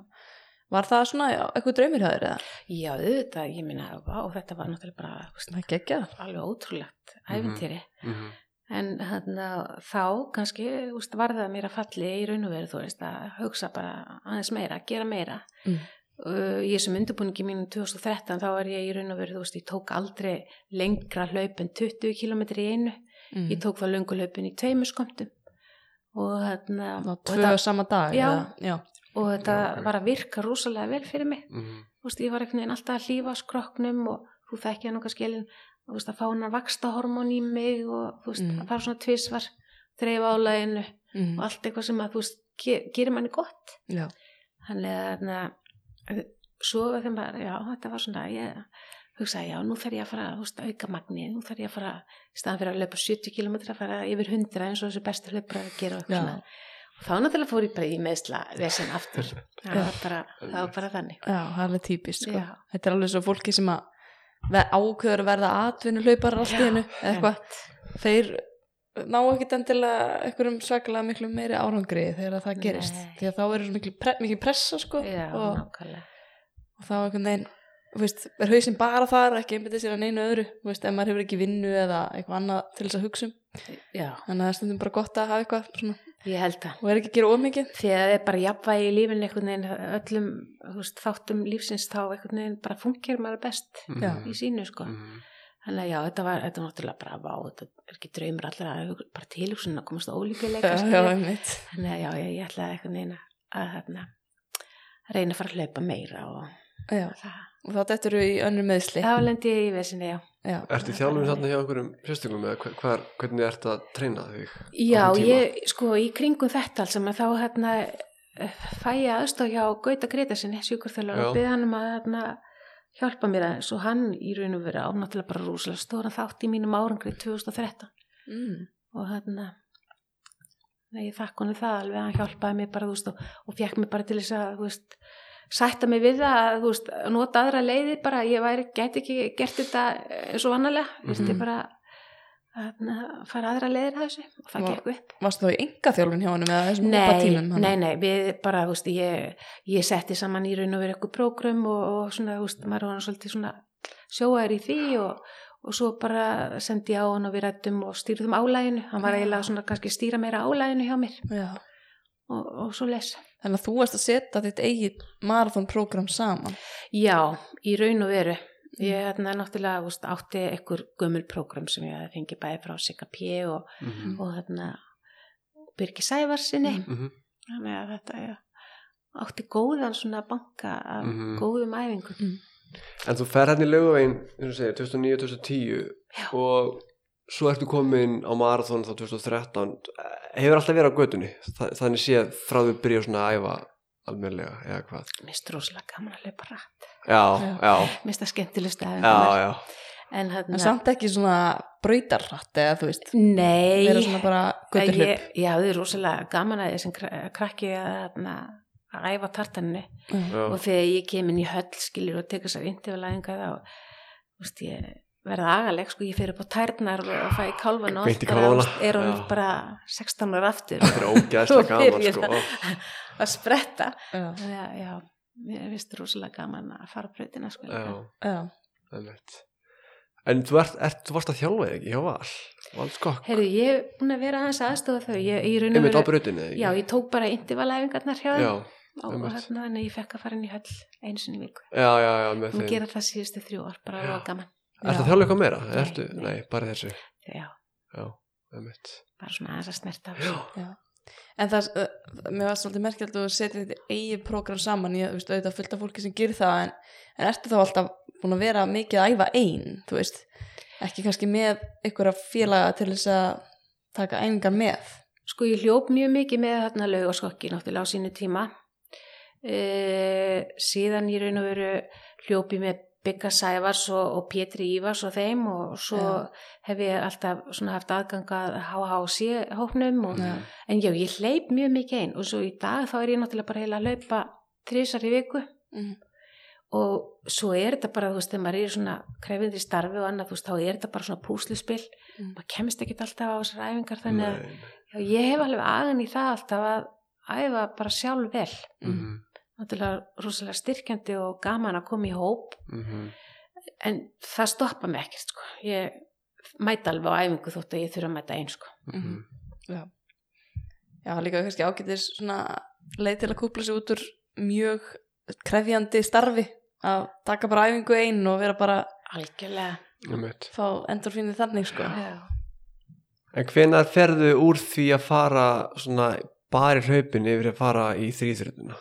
var það svona eitthvað draumir hjá þér eða? Já, auðvitað, ég minna, vá, þetta var náttúrulega bara, þú veist, alveg ótrúlegt Mhm. æfintýri. Mhm. En þarna, þá kannski úst, var það mér að falli í raun og veru þú veist að hugsa bara aðeins meira, gera meira. Mm. Uh, í þessum undirbúningi mínu 2013 þá var ég í raun og veru, þú veist, ég tók aldrei lengra hlaup en 20 km í einu. mm. Ég tók það löngu hlaupin í tveimur skomtum og þarna, og tvö sama dag Já. eða? já. og þetta Já, var að virka rosalega vel fyrir mig. Mhm. Þú veist, ég var einhvern veginn alltaf að hlífa skroknum og þú þekkja nú kannski skilin þú veist, að fá hennar vaksta hormón í mig og þú veist, Mm. að fara svona tvisvar þreifa álæginu Mm. og allt eitthvað sem að þú veist, ger, gerir manni gott já. þannig að þarna, svo þeim bara, já, þetta var svona ég hugsaði, já, nú þarf ég að fara veist, auka magni, nú þarf ég að fara í staðan fyrir að löpa 70 km að fara yfir 100 eins og þessi bestu hlaupar að gera og þá náttúrulega fór ég bara í meðsla vesen aftur, það var bara, það var bara þannig. Já, það er alveg típist sko. Þetta er alveg svo fólki sem að ákveður að verða atvinnu hlaupar allt í hennu eða eitthvað. þeir ná ekkit endilega einhverjum svaklega miklu meiri árangri þegar það gerist. Nei. því að þá er svo miklu, pre miklu pressa sko, já, og, og þá einhvern veginn þú veist, er hausinn bara þar ekki einbyttið sér að neinu öðru þú veist, ef maður hefur ekki vinnu eða eitthvað annað til þess að hugsa um. Þannig að það er stundum bara gott að hafa eitthvað svona, ég held það. Og er ekki að gera ómikið því að það er bara jafnvægi í lífinu einhvern veginn, öllum þú veist, þáttum lífsins þá einhvern veginn bara funkar maður best Já. í sínu sko. Mhm. Þannig að já, þetta var, þetta var náttúrulega bara vá, þetta er ekki draumur allir að bara tilhugsun að komast á ólíkuleika já, já, einmitt. Þannig að já, ég, ég ætlaði einhvern veginn að hérna, reyna að fara að hlaupa meira og já. það, og þá dettur þú í önnur meðsli þá lendi ég í vesinni, já. Já, Ertu í þjálfum þarna hjá einhverjum sérstökum eða hver, hver, hvernig ertu að treyna þig? Já, Á ég, sko, í kringum þetta alls sem að þá hérna fæ ég aðstof hjá Gauta Gretasinni, sjúkurþjólar og byrða hann um að hérna, hjálpa mér aðeins og hann í raun og veru ánáttúrulega bara rúslega stóran þátt í mínum árangri 2013 mm. og hérna nei, ég þakk honum það alveg að hann hjálpaði mér bara, veist, og, og fekk mér bara til þess að, veist, sætta mig við það að veist, að nota aðra leiði bara, ég væri, gæti ekki gert þetta eins og vannalega, mm -hmm. Mhm. bara að fara aðra leiðir að þessu og það gekk upp. Varst þú í enga þjálfun hjá hann með þessum hana? nei, nei, við bara, þú veist, ég, ég setti saman í raun og verið eitthvað prógrum og, og svona, þú veist, maður var svolítið svona sjóaður í því og, og svo bara sendi ég á hann og við rættum og stýrðum álæginu, hann var eiginlega svona kannski stýra meira álæginu hjá mér og, og svo les. Þannig að þú varst að setja þitt eigið marathonprogram saman. Já, í raun og veru. Ég hérna náttúrulega úst, átti einhver gömul prógram sem ég hefði fengið bæði frá Sigga P. og, Mhm. og hérna Birgi Sævarsinni. Mm. Mhm. Þannig að þetta ja, átti góðan svona banka af Mhm. góðum æfingum. En þú fer hérna í segir, 2009-2010 Já. og svo ertu komin á marathon þá 2013 hefur alltaf verið á götunni Þa, þannig séð frá því byrja svona að æfa almennilega, eða hvað Mér finnst rosalega gaman að hlaupa rætt. Já, Já. já, Mér finnst það skemmtilegst já, já En hérna, En samt ekki svona brautarratt eða þú veist. nei. Ég- Já, þau eru rosalega gaman að þessum krakki að, hérna, að æfa tartaninu. Já, og þegar ég kem inn í höll skilur og tekur sér intervalæðinga þá veist, ég verða agaleg sko, ég fer upp á tærnar og fæ kálfan og er hún já. bara 16 ára aftur þetta er ógæðslega gaman sko það. að spretta Já. að já, mér finnst rosalega gaman að fara á brautina sko, En þú, ert, ert, þú varst að þjálfa ekki? Hjá Val. Valskokk, Heyrðu, ég er búin að vera aðeins aðstofa þau. Ég, ég, ekki? já, ég tók bara intervalæðingarnar hjá já, og hérna, þannig að ég fekk að fara inn í höll einu sinni í viku. Já, já, já, með og gera það síðustu þrjú ár, bara var gaman. Ertu að Já. þjálfa eitthvað meira? Nei, Ertu, nei. nei, bara þessu? Já, bara svona aðeins að snerta Já. En það, uh, mér var svolítið merkjald að setja þetta eigið program saman, ég veist, auðvitað fullt af fólki sem gerir það, en, en ertu þá alltaf búin að vera mikið að æfa ein, þú veist, ekki kannski með einhverja félaga til þess að taka æfingar með. Sko ég hljóp mjög mikið með þarna laugaskokki náttúrulega á sínu tíma. E, síðan ég raun og veru hljópi með Bygga Sævars og, og Pétri Ívars og þeim og svo Já. hef ég alltaf haft aðgangað HHC hóknum og, Já. en já, ég hleyp mjög mikið einn og svo í dag þá er ég náttúrulega bara heila að hlaupa þrísar í viku Mm. og svo er þetta bara, þú veist, þegar maður er í svona krefindi starfi og annað, þú veist, þá er þetta bara svona púsluspill, Mm. maður kemst ekkit alltaf á þessar æfingar þannig að nei Já, ég hef alveg aðan í það alltaf að æfa bara sjálf vel. Náttúrulega rosalega styrkjandi og gaman að koma í hóp, mhm. en það stoppa mig ekkert, sko. Ég mæta alveg á æfingu þótt að ég þurfa að mæta einn, sko. Mhm. Já, líka kannski ágætis svona leið til að kúpla sig út úr mjög krefjandi starfi, að taka bara æfingu ein og vera bara Algjörlega. Fá endorfínið þannig, sko. Já. En hvenær ferðu úr því að fara svona bara í hlaupin yfir að fara í þrýþrjönduna?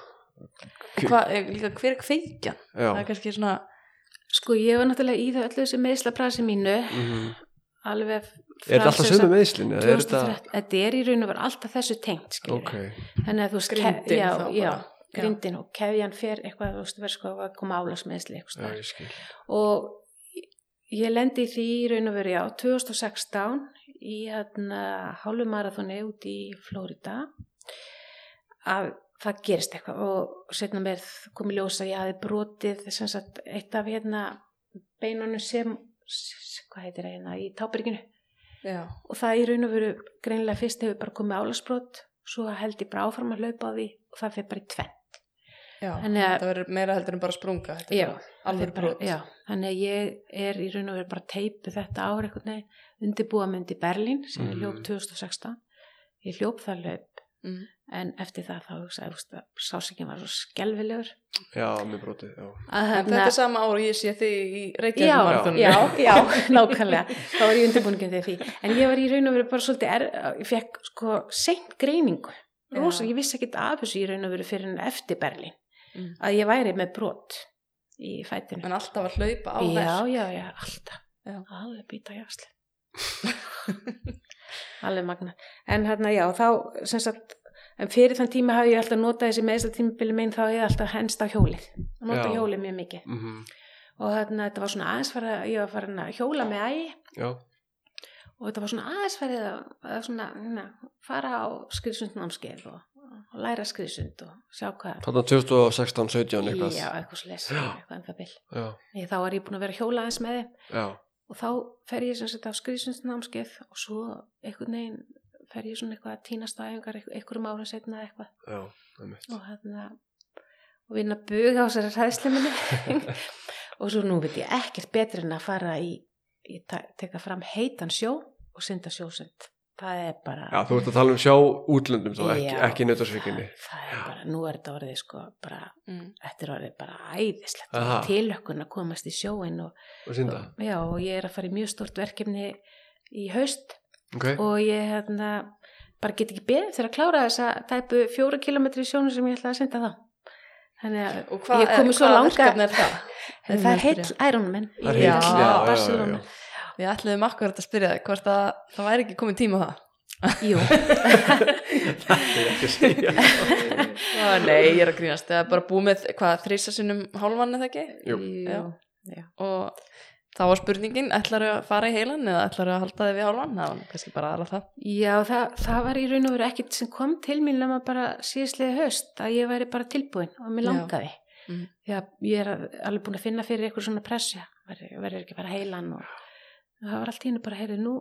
Hva, eh, líka hver er kveikjan? Það er kannski svona, Sko, ég var náttúrulega í það öllu þessi meðslaprasi mínu, Mhm. alveg Er þetta alltaf sömu meðslin? eða er þetta... 2013. Þetta er í raun og vera alltaf þessu tengt, skiljum. Ok, Þannig að þú veist, Grindin já, þá já, grindin og kefjan fer eitthvað, þú veist, verður sko að koma álagsmeðsli eitthvað já, ég skil. og ég lendi í því í raun og veru já 2016 í hérna hálfumarathoni út í Flórida að það gerist eitthvað og setna mér kom í ljós að ég hafi brotið sagt eitt af hérna beinunum sem hvað heitir það hérna í tábyrginu já, og það í raun og veru greinilega fyrst hefur bara komið álagsbrot svo held ég bara áfram að hlaupa á því og það fyrir bara í tvenn já, Þannig að- það verður meira heldur en bara sprunga. þetta Já, alveg er bara, brot. já, þannig að ég er í raun og veru bara teipu þetta ár veginn undirbúa mig undir Berlín sem ég Mhm. hljóp 2016 ég hljóp það hlaup Mm. en eftir það þá hugsaði, sásingin var svo skelvilegur Já, mér brotið, já. En þetta er sama ár og ég sé þig í já, Reykjavík marathoninu. já, já, nákvæmlega þá var ég undirbúningin þegar því en ég var í raun og veru bara svolítið er, ég fekk sko seint greiningu Rosa, Já. ég vissi ekki af þessu í raun og veru fyrir en eftir Berlín Mm. að ég væri með brot í fætinu En alltaf að hlaupa á já, verk. já, já, alltaf Já. alveg býta jásli alveg magna en hérna já, þá sagt en fyrir þann tíma hafi ég alltaf notað þessi meðsla tímabili minn þá hef ég alltaf henst á hjólið. Að nota Já. hjólið mjög mikið. Mm og hérna þetta var svona aðeins fara ég var farin að hjóla með ægi Já, og þetta var svona aðeins farið að, að svona, hérna, fara á skrifsundnámskeið og og læra skriðsund og sjá hvað Þarna 2016, 17 eitthvað. Já, eitthvað slis, Já. eitthvað en það bil. Já, Ég, þá var ég búin að vera hjólaðins með já, og þá fer ég sem sagt á skriðsundsnámskeið og svo einhvern veginn fer ég svona eitthvað að týnast á æfingar einhverjum ára setna eitthvað. Já, og hérna og vinna bug á þessari hræðslu minni. Og svo nú veit ég ekkert betur en að fara í, í teka fram heitan sjó og synda sjósund það er bara Já, þú ert að tala um sjá útlöndum þá, ekki, Já. ekki það er bara, nú er þetta orðið sko bara, mm. þetta er orðið bara æðislegt tilökkun að komast í sjóin og, og synda. já, og ég er að fara í mjög stort verkefni í haust Ok, og ég hérna bara get ekki beðið fyrir að klára þessa tæpu fjóra kilometri í sjónu sem ég ætla að senda þá þannig að og hvað ég er komið svo langa verkefni er það? það er heill Ironman Það er í heill, já, já, Barcelona Við ætluðum akkurat að spyrja þig hvort að það væri ekki komið tíma á það Jú, það er ekki að segja Já, Nei, ég er að grínast Það er bara búið með hvað þrísa sinnum hálfan eða ekki Jú. Já. og þá var spurningin ætlar að fara í heilan eða ætlar að halda þig við hálfan það var kannski bara aðra það Já, það, það var í raun og veru ekkit sem kom til mín nema bara síðslega höst að ég væri bara tilbúin og mér Já. langaði. Mhm. Já, ég er að- alveg búin að finna fyrir eitthvað svona pressja, verður verður ekki að fara heilan og það var allt í hennu bara, heyrðu, nú,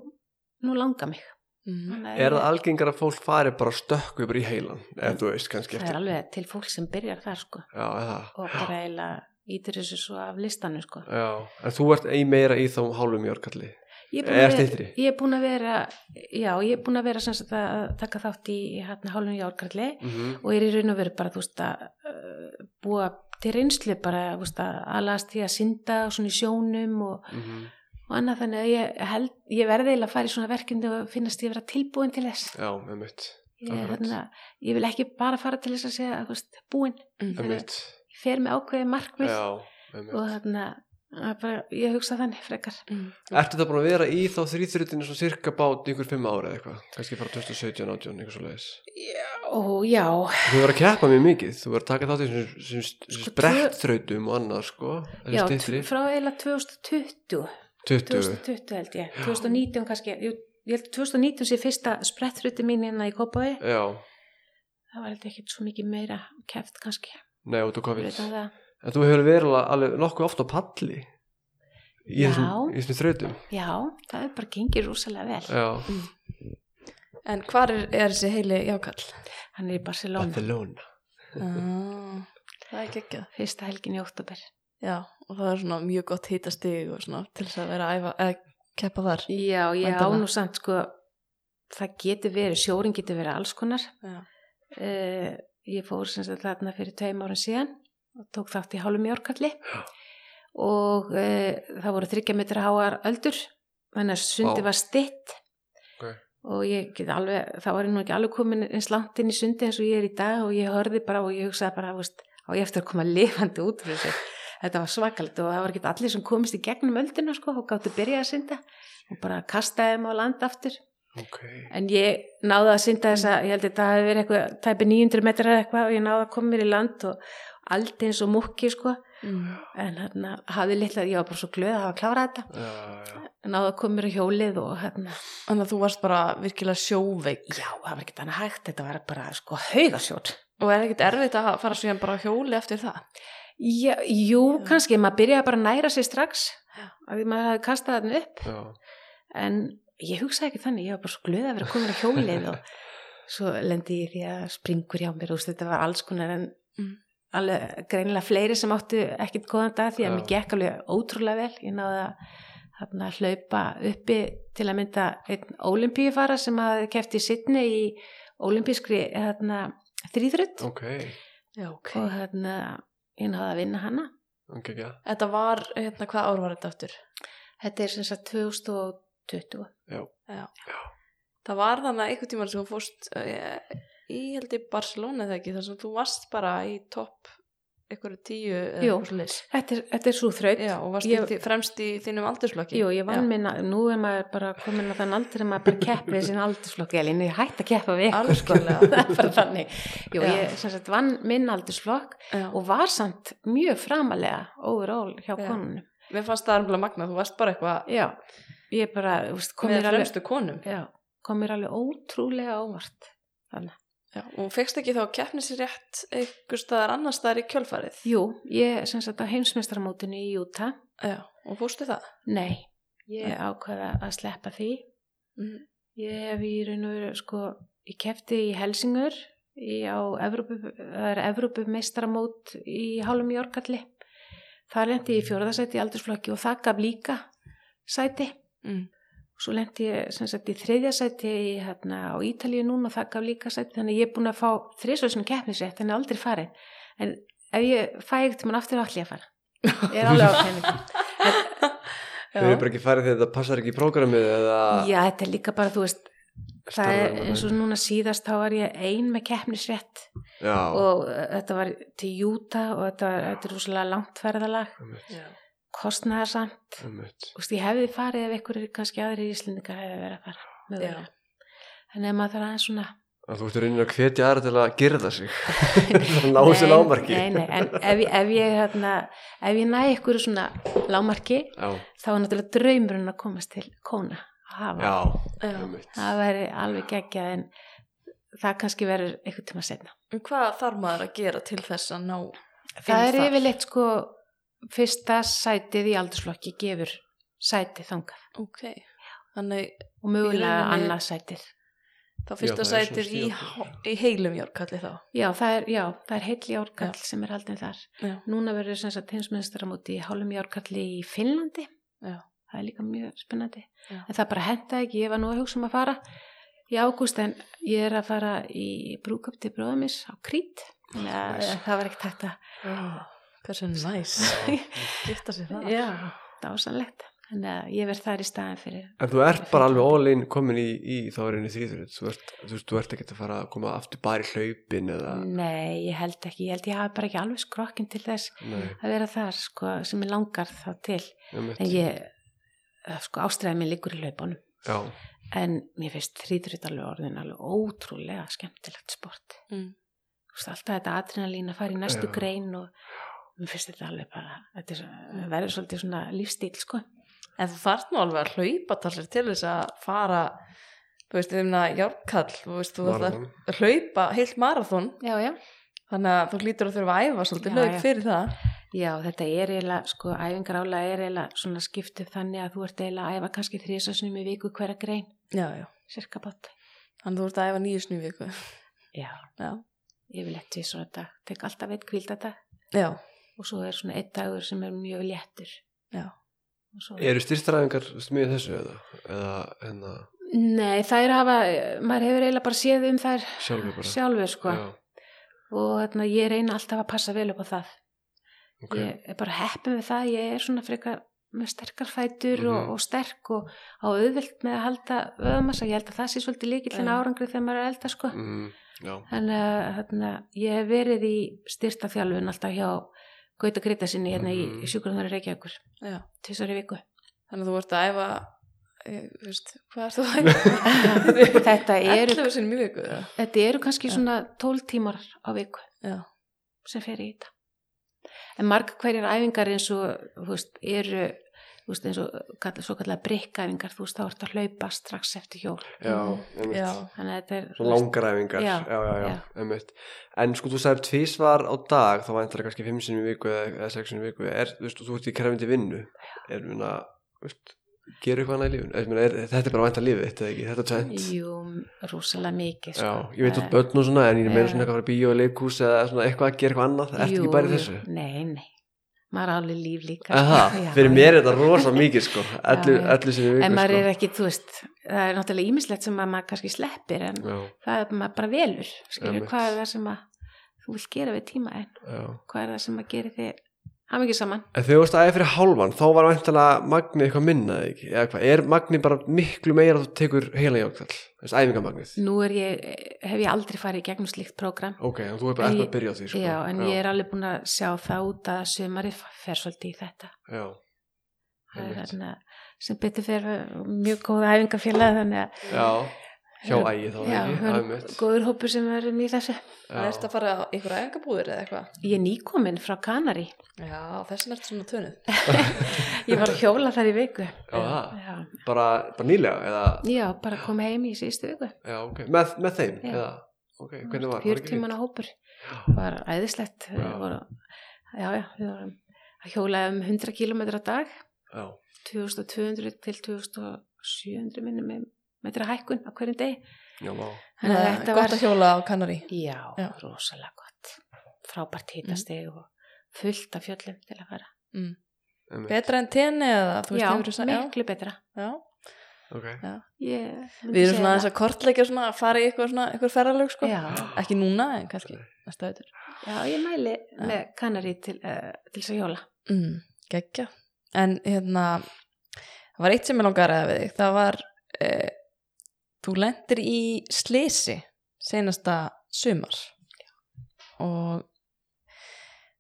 nú langa mig. mm. Er það ég- algengar að fólk fari bara stökku bara í heilan, ef þú veist kannski Það er eftir alveg til fólk sem byrjar þar sko Já, eða og bara eiginlega ítir þessu svo af listanum sko. Já, en þú ert ein meira í þá hálfum jörgalli Ég er búin að vera- styttri? Ég er búin að vera, já, ég er búin að vera sem sagt að taka þátt í hérna hálfum járkalli mm -hmm. og er í raun og veru bara, þú veist, að uh, búa til reynslu bara, þú veist, að alast því að synda og svona í sjónum og, Mhm. Og annað þannig að ég held, ég verði eiginlega að fara í svona verkefni og finnast ég vera tilbúin til þess. Já, með mitt Ég, hérna, ég vil ekki bara fara til þess að segja, þú veist, búin. Mm. Með mitt Ég fer með ákveði markmið Já, og þarna, að bara, ég hugsa þannig frekar. Mm. Ertu það búin að vera í þá þrýþrutinu svona cirka bát ykkur fimm ára eða eitthvað kannski frá 2017, 18, eitthvað svo leiðis Og já, Þú verður að keppa mjög mikið þú verður að taka þátt í þessum Sko, sprettþrautum og annað sko já, frá eiginlega 2020. 20 2020 held ég, 2019 kannski ég, ég held 2019 sé fyrsta sprettfruti mín hérna í Kópaví Já, það var held ekkert svo mikið meira keft kannski, nei, út á COVID fyrir það. En þú hefur verið alveg, nokkuð oft á palli í þessum, þrautum. Já, það er bara gengið rosalega vel. Já, En hvar er, er þessi heili jákall? hann er í Barcelona, Barcelona. Ah, það er geggjað. Fyrsta helgin í oktober Já, og það er svona mjög gott hitastig og svona til þess að vera að æfa eða keppa þar já, ég á Væntanlega. nú samt sko það getur verið, sjórin getur verið alls konar Já. uh, ég fór sem sagt þarna fyrir tveim ára síðan og tók þátt í hálfum jórkalli og uh, það voru þryggja metra háar öldur þannig að sundi Vá. var stitt Ok. og ég get alveg þá var ég nú ekki alveg komin eins langt inn í sundi eins og ég er í dag og ég hörði bara og ég hugsaði bara á ég eftir að koma lifandi út úr þessu þetta var svakalegt og það var ekki allir sem komist í gegnum öldina sko og gáttu byrjað að synda og bara kastaði þeim á land aftur Ok, En ég náði að synda þess að, ég held að þetta hafi verið eitthvað, tæpi 900 metrar eða eitthvað og ég náði að koma mér í land og allt eins og múkki sko. mm. En hérna hafði litla, ég var bara svo glöð að hafa klárað þetta. já, já Náði að koma mér á hjólið og hérna, Þannig að þú varst bara virkilega sjóveik já, það var ekkert annað hægt, þetta var bara sko haugasjór. og er ekkert erfitt að fara síðan bara á hjóli eftir það Já, jú, Já. kannski, maður byrjaði bara að næra sig strax, að því maður hafði kastað þarna upp. Já, En ég hugsaði ekki þannig, ég var bara svo glöð að vera komin á hjólið og svo lendi ég í því að springur hjá mér og þetta var alls konar en Mm. alveg greinilega fleiri sem áttu ekkit góðan dag því að Já. mér gekk alveg ótrúlega vel ég náði að þarna, hlaupa uppi til að mynda einn olimpíufara sem hafði keft í sittni í olimpískri þarna, þrýþrutt ok, Já, ok og þarna, ég náði að vinna hana. Ok, ekki Þetta var, hérna, hvað ár var þetta aftur? þetta er sem sagt 2020 Það var þannig einhvern tímann sem þú fórst uh, í held í Barcelona þegar ekki þar sem þú varst bara í topp einhverju tíu Jú. þetta er, þetta er svo þraut Já, og varst Ég- fremst í þínum aldursflokki? Jú, ég vann minna, nú er maður bara komin á þann aldur að maður bara keppi við sín aldursflokk Elín, ég hætti að keppa við ykkur sko. Er Jú, ég sagt vann minn aldursflokk Já. og var samt mjög framalega overall hjá Já. konunum. Mér fannst það alveg magna, þú varst bara eitthvað Já, ég bara, þú veist, kom með mér alveg fremstu konum. Já, kom mér alveg ótrúlega óvart þannig Já, og fegst ekki þá keppnisrétt einhver staðar annar staðar í kjölfarið? Jú, ég sem sagt á heimsmeistaramótinu í Júta. Já, og fórstu það? Nei, ég ákvaða að sleppa því. Mm. Ég hef í raun og veru, sko, ég kefti í Helsingur í, á Evrópu, það er Evrópu meistaramót í Hálum Jórkalli. Það lendi í fjórðasæti í aldursflokki og það gaf líka sæti. Mm. Svo lendi ég sem sagt í þriðja sæti í, hérna, á Ítalíu núna og það gaf líka sæti. Þannig að ég er búin að fá þrísvöðsuna keppnisrétt, þannig aldrei farin. En ef ég fæ ekkert mann aftur allir að fara. Ég er alveg ákveðin. Þau eru bara ekki farið þegar þetta passar ekki í prógramið eða Já, þetta er líka bara, þú veist, það er eins og núna síðast þá var ég ein með keppnisrétt Já, og uh, þetta var til Júta og þetta, var- þetta er rúslega langt ferðalag, einmitt, Já. Kostnæðarsamt. veist, ég hefði farið ef einhverjir kannski aðrir íslendingar hefði verið að fara. mögulega. En ef maður þarf aðeins svona... Að Þú ert raunin að hvetja aðra til að gerða sig Það ná sér lámarki Nei, nei, en ef, ef ég, hérna, ef ég næ ykkur svona lámarki, Já, þá er náttúrulega draumurinn að komast til kóna að hafa. já, einmitt Það væri alveg geggjað en það kannski verður eitthvað tíma setna. Hvað þarf maður að gera til þess að ná Það er yfirleitt sko fyrsta sætið í aldursflokki gefur sætið þangað Ok, þannig og mögulega annað sætið. þá fyrsta Já, sætið í, í heilum járkalli þá Já, það er, já, það er heill járkall sem er haldin þar. Já, Núna verður sem sagt heimsmyndstarmóti í hálfum járkalli í Finnlandi. já, Það er líka mjög spennandi. Já. En það bara henda ekki, ég var nú að hugsa um að fara í ágúst en ég er að fara í brúköp til bróðumis á Krít. Að það var ekkert hægt að, já. Hversu næs Gifta sér það já, dásanlegt. Þannig að ég verð þar í staðin fyrir. En þú ert bara alveg all-in komin í, í þá er einu þrýður þú, ert- þú veist, þú ert ekki að fara að koma aftur bara í hlaupin eða Nei, ég held ekki. Ég held ég hafi bara ekki alveg skrokkin til þess Nei, að vera þar, sko, sem ég langar þá til. einmitt En ég, eh, sko, ástræði minn liggur í hlaupunum. Já, En mér finnst þrýðrut alveg orðin alveg ótrúlega skemmtilegt sport. mm. Þú veist, alltaf þetta adrenalín að fara í næstu Já. grein og mér finnst þetta alveg bara, þetta er, verður svolítið svona lífstíl, sko. En þú þarft nú alveg að hlaupa talsir til þess að fara þú veist, þeim að járkall þú veist, þú marathon. að hlaupa heilt marathon Já, já. þannig að þú lítur að þurfa að æfa svolítið já. fyrir það Já, þetta er eiginlega, sko, æfingarála er eiginlega svona skiptuð þannig að þú ert eiginlega að æfa kannski þrísasunum í viku hverja grein, Já, já, cirka bát. þannig að þú ert að æfa nýju snú viku Já, Já, ég vil eftir svona dag, tek alltaf eitt kvildadag já, og svo er svona eitt dagur sem er mjög léttur. já Og Svo... Eru styrstræðingar smíð þessu eða, eða hérna, Nei, það er að hafa, maður hefur eiginlega bara séð um þær sjálfur bara sjálfur, sko. Já, Og hérna, ég reyna alltaf að passa vel upp á það. ok Ég er bara heppin við það, ég er svona frekar með sterkar fætur og, Mhm. og sterk og á auðvilt með að halda öðmassa, ég held að það sé svolítið líkill en Já. árangri þegar maður er elda sko. mm, Já, Þannig að hérna, ég hef verið í styrsta þjálfun alltaf hjá Gauta Grita sinni hérna Mhm. í, í sjúkurðunar Reykjavíkur, Já, tvisar í viku. þannig að þú ert að æfa eh, þú veist, hvað ert þú að æfa? Þetta eru, 11 sinni mjög viku eða? þetta eru kannski Já. svona 12 tímar á viku Já, sem fer í þetta. En marg hverjar æfingar eins og, þú veist, eru, þú veist, eins og svo kallar brikkæfingar, þú veist, þá ert að hlaupa strax eftir hjól. já, Mhm. einmitt að þetta er, Svo langaræfingar, já, Já, já, já, já, já. einmitt. En sko þú sagðir tvísvar á dag, þá væntar það kannski fimm sinni í viku eða, eða sex sinni í viku, er, þú veist, þú ert í krefindi vinnu, er, minna, þú veist, gerir eitthvað annað í lífun, er, er, þetta er bara væntar lífið þitt, eða ekki, þetta er tvent. jú, rosalega mikið, sko. Já, ég veit út Eh, börn og svona, en ég meina Já. svona eitthvað að fara í bíó og leikús eða svona eitthvað að gera eitthvað annað, ertu ekki bara í þessu? Nei, nei. Maður er alveg líf líka. Aha, sko. Já, fyrir mér er þetta rosa mikið sko, allu, já. allu sinni í viku En maður sko. er ekki, þú veist, það er náttúrulega ímislegt sem að maður kannski sleppir en Já, það er maður bara velur. Skilur, hvað er það sem að þú vilt gera við tíma en hvað er það sem að gera þig hamingi saman? En þegar þú varst aðeins fyrir hálfan, þá var væntalega magnið eitthvað minna, eða ekki? Eða hvað, er magnið bara miklu meira að þú tekur heila jákvæll, þess æfingamagnið? Nú ég, hef ég aldrei farið í gegnum slíkt prógram. Ok, en þú er bara eftir að byrja á því, sko. Já, en ég er alveg búin að sjá það út að sömarið fer svolítið í þetta. Já, Það er Einmitt. þarna sem betur fyrir mjög góða æfingafélag þannig að já, hjá ægi þá, já, góður hópur sem verðum í þessu. það ert að fara á einhverja æfingabúðir eða eitthvað Ég er nýkomin frá Kanari. Já, þessin ert svona tönuð Ég var að hjóla þar í viku. Já, Bara, bara nýlega, eða, já bara kom heim í síðustu viku. já, ok, með, með þeim, Já. eða, ok, hvernig var? 40 manna hópur var æðislegt Já. já. Voru, já, já, við vorum að hjóla um 100 km á dag Já, 2200 til 2700 minnum með metra hækkun á hverjum vá. Þannig að þetta gott var- að hjóla á Kanari já, Já. rosalega gott. Frábært hítasteg og fullt af fjöllum til að fara. Einmitt. betra en tenni eða þú veist já, miklu betra. Já. Ok, ég við erum svona aðeins að kortleika svona að fara í eitthvað ferralög sko. Ekki núna en kannski næsta auður já, ég mæli með kannari til, uh, til þess að hjóla. Mm, geggja. En hérna það var eitt sem ég langar að ræða við þig. Það var eh, þú lendir í slisi senasta sumar. Og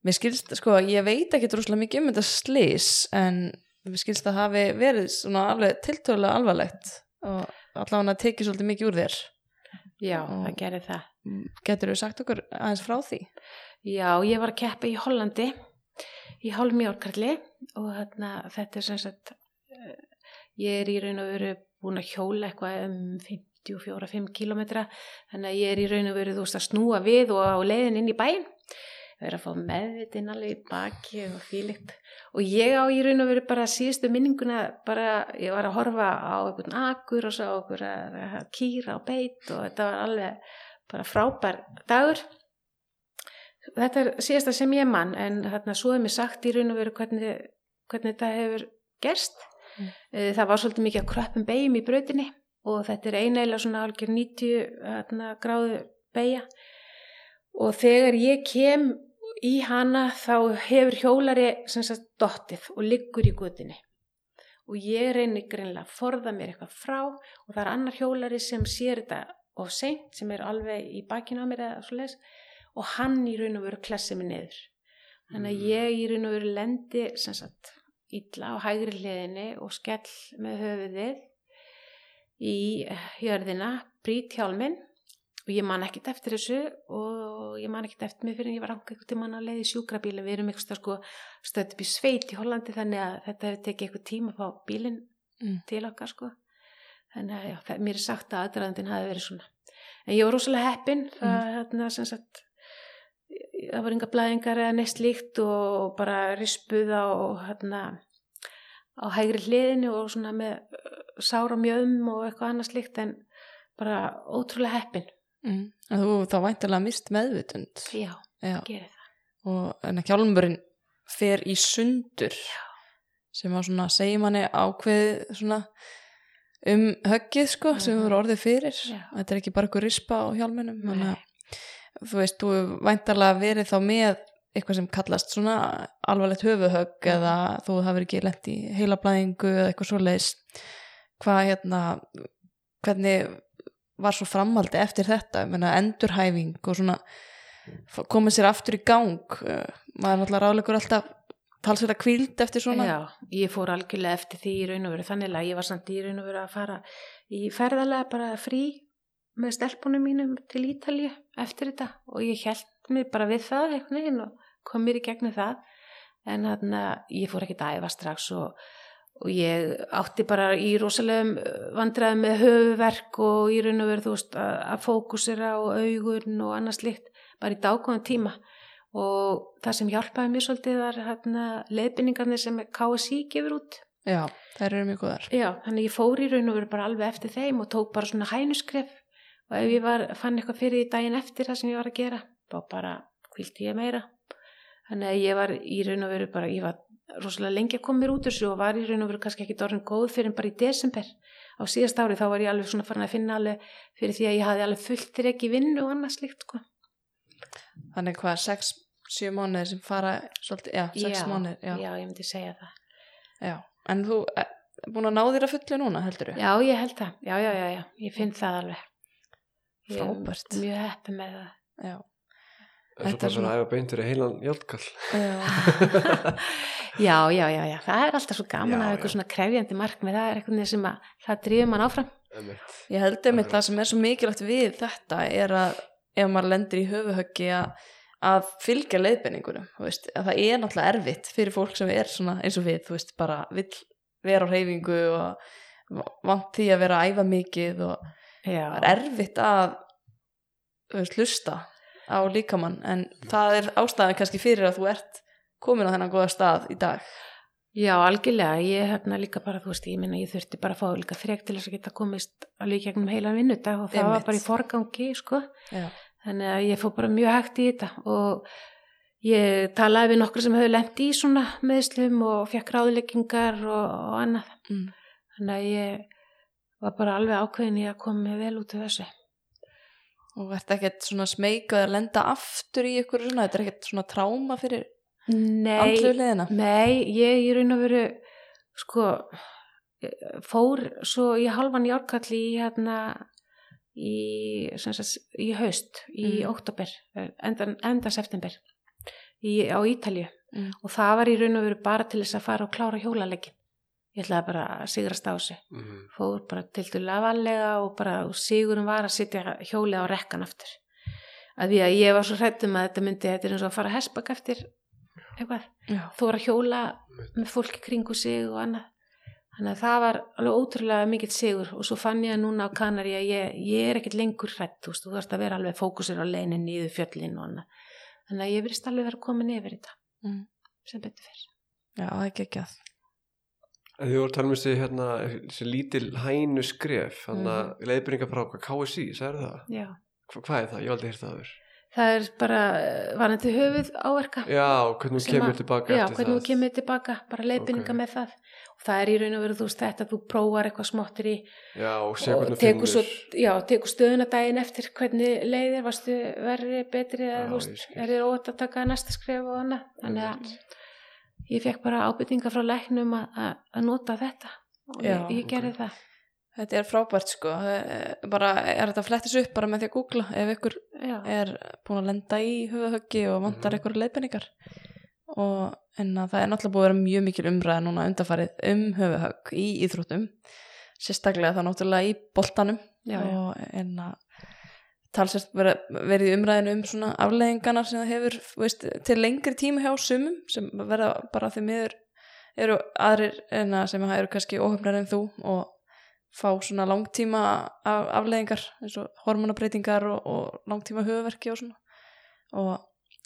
mér skilst, sko, ég veit ekki droslega mikið um þetta slis en mér skilst að hafi verið svona alveg tiltölulega alvarlegt og allavega tekið svolítið mikið úr þér. Já, Og- það gerir það. getur þú sagt okkur aðeins frá því? Já, ég var að keppa í Hollandi í hálfmjórkarli og þarna, þetta er sem sagt eh, ég er í raun og veru búin að hjóla eitthvað um 54-5 kilometra þannig að ég er í raun og veru þú veist að snúa við og á leiðin inn í bæinn. Vera að fá meðvitin alveg í baki og fílikt og ég á í raun og veru bara síðustu minninguna bara ég var að horfa á einhvern akur og svo á okkur að, að kýra á beit og þetta var alveg bara frábær dagur. Þetta er síðasta sem ég mann en þarna svo er mér sagt í raun og veru hvernig, hvernig þetta hefur gerst Mm. Eh, það var svolítið mikið að kröppum beigjum í brautinni og þetta er eineila svona algjör 90 þarna, gráðu beigja og þegar ég kem í hana þá hefur hjólari sem sagt dottið og liggur í gutinni og ég reynir greinlega að forða mér eitthvað frá og það er annar hjólari sem sér þetta of seint sem er alveg í bakinu á mér eða svo leis og hann í raun og veru klessið mig niður þannig að Mm. ég í raun og veru lendi sem sagt illa á hægri hliðinni og skell með höfuðið í jörðina brýt hjálminn og ég man ekkert eftir þessu og ég man ekkert eftir mig fyrir en ég var ranga einhvern tímann að leiði sjúkrabílinn. Við erum eitthvað sko stöðt upp í sveit í Hollandi þannig að þetta hefur tekið eitthvað tíma að fá bílinn Mm. til okkar sko. Þannig að já, mér er sagt að aðdraðandinn hafi verið svona. En ég var rosalega heppin það, þarna, sem sagt, það var enga blæðingar eða neitt líkt og bara rispuð á, hérna, á hægri hliðinu og svona með uh, sára mjöðum og eitthvað annað slíkt en bara ótrúlega heppin mm. þú þá væntilega mist meðvutund já, Já. gerir það og en að hjálmurinn fer í sundur sem að svona segja manni ákveð svona um höggið sko sem Mhm. við orðið fyrir Já. þetta er ekki bara eitthvað rispa á hjálminum Nei. þannig að þú veist, þú væntalega verið þá með eitthvað sem kallast svona alvarlegt höfuhögg Mhm. eða þú hafur ekki lent í heila blæðingu eða eitthvað svo leis hvað hérna hvernig var svo framaldi eftir þetta, ég meina endurhæfing og svona koma sér aftur í gang uh, maður er náttúrulega ráðleikur alltaf talsveit að kvíld eftir svona. Já, ég fór algjörlega eftir því í raun og veru þannig að ég var samt í raun og veru að fara í ferðalega bara frí með stelpunum mínum til Ítalju eftir þetta og ég held mig bara við það einhvern veginn og kom mér í gegnum það. En þannig að ég fór ekkert að æfa strax og, og ég átti bara í rosalegum vandræði með höfuverk og í raun og veru þú veist að, að fókusera og augun og annað slikt bara í dágóðan tíma. Og það sem hjálpaði mér svolítið var hérna, leiðbynningarnir sem KSI gefur út. Já, þær eru mjög góðar. Já, þannig ég fór í raun og veru bara alveg eftir þeim og tók bara svona hænuskref og ef ég var, fann eitthvað fyrir því daginn eftir það sem ég var að gera, þá bara kvilti ég meira. Þannig að ég var í raun og veru bara, ég var rosalega lengi að koma mér út þessu og var í raun og veru kannski ekki orðin góð fyrir en bara í desember. Á síðast ári þá var ég alveg svona farin að finna alveg fyrir því að ég hafði alveg fullt þér ekki vinnu og annað slikt, sko. Þannig hvað, sex, sjö mánuðir sem fara svolítið, já, sex já, mánuðir já. já, ég myndi segja það. Já. En þú er búin að ná þér að fullu núna, heldur þú? Já, ég held það. Já, já, já, já. Ég finn það alveg. Ég er Frábært. Mjög heppi með það. Já. En svo Þetta er bara svona að æfa beint fyrir heilan jálkall Já. Já, já, já, já. Það er alltaf svo gaman Já, að hafa eitthvað svona krefjandi markmið. Það er eitthvað sem að það drýfum mann áfram. Einmitt. Ég held einmitt það sem er svo mikilvægt við þetta er að ef maður lendir í höfuhöggi að, að fylgja leiðbenningunum, þú veist, að það er náttúrulega erfitt fyrir fólk sem er svona eins og við, þú veist, bara vill vera á reyfingu og vant því að vera að æfa mikið og Já, það er erfitt að veist, hlusta á líkamann en það er ástæðan kannski fyrir að þú ert komin á þennan góða stað í dag. Já, algjörlega, ég hérna líka bara, þú veist, ég minna ég þurfti bara að fá líka þrek til þess að geta komist alveg gegnum heilan vinnudag og það Einmitt. var bara í forgangi, sko. Já, þannig að ég fór bara mjög hægt í þetta og ég talaði við nokkur sem hefur lent í svona meðslum og fekk ráðleggingar og, og annað. Mm. þannig að ég var bara alveg ákveðin í að koma mig vel út af þessu. Og ert ekkert svona smeykuð að lenda aftur í ykkur svona, þetta er ekkert svona tráma fyrir Nei, andlu liðina nei, ég í raun og veru sko fór svo í halvan járkall í hérna í, sagt, í haust í Mm. oktober, enda, enda september í, á Ítalju Mm. og það var í raun og veru bara til þess að fara og klára hjólaleikin ég ætlaði bara að sigrast á sig Mhm. fór bara til dæla valega og bara og sigurum var að sitja hjólið á rekkan aftur. Að því að ég var svo hrættum að þetta myndi þetta er eins og að fara að hespaka eftir eitthvað, þú var að hjóla með fólki kringu sig og annað. Þannig að það var alveg ótrúlega mikill sigur og svo fann ég núna á Kanari að ég, ég er ekkert lengur hrætt þú veist, þú þarfst að vera alveg fókusir á leinin niður fjöllin og annað. Þannig að ég verist alveg vera komin yfir þetta Mm. sem betur fyrr já ekki ekki að þið voru að tala um þessi, hérna, þessi lítil hænu skref, hann að Mhm. leiðbyrninga frá KSI, sagði það? Já. Hva, hvað er það? Ég hef aldrei hýrt það aður. það er bara varandi höfuð áverka Já, hvernig kemur að- tilbaka já, eftir hvernig það. þú kemur tilbaka, bara leiðbynninga Ok. með það og það er í raun og veru þú veist þetta þú prófar eitthvað smottir í Já, og og hvernig þú tekur, svo, já, tekur stöðuna daginn eftir hvernig leiðir, varstu verri, betri eða Já, þú veist, er þér óvægt að taka næsta skref og annað þannig að. Ég fekk bara ábyrtinga frá læknum að, að, að nota þetta og Já, ég, ég gerði það. Þetta er frábært sko, er bara er þetta að flettis upp bara með því að googla? Ef ykkur já, er búin að lenda í höfuhöggi og vantar Mhm. ykkur leiðbenningar og en að það er náttúrulega búið að vera mjög mikil umræða núna undarfarið um höfuhögg í íþróttum. Sérstaklega það náttúrulega í boltanum já, já. og en að talsvært verið, umræðinu um svona afleðingarnar sem það hefur veist, til lengri tíma hjá sumum sem verða bara því miður eru aðrir en að sem eru kannski óhefnar en þú og fá svona langtíma af, afleðingar eins og hormonabreitingar og, og langtíma höfuverki og svona. Og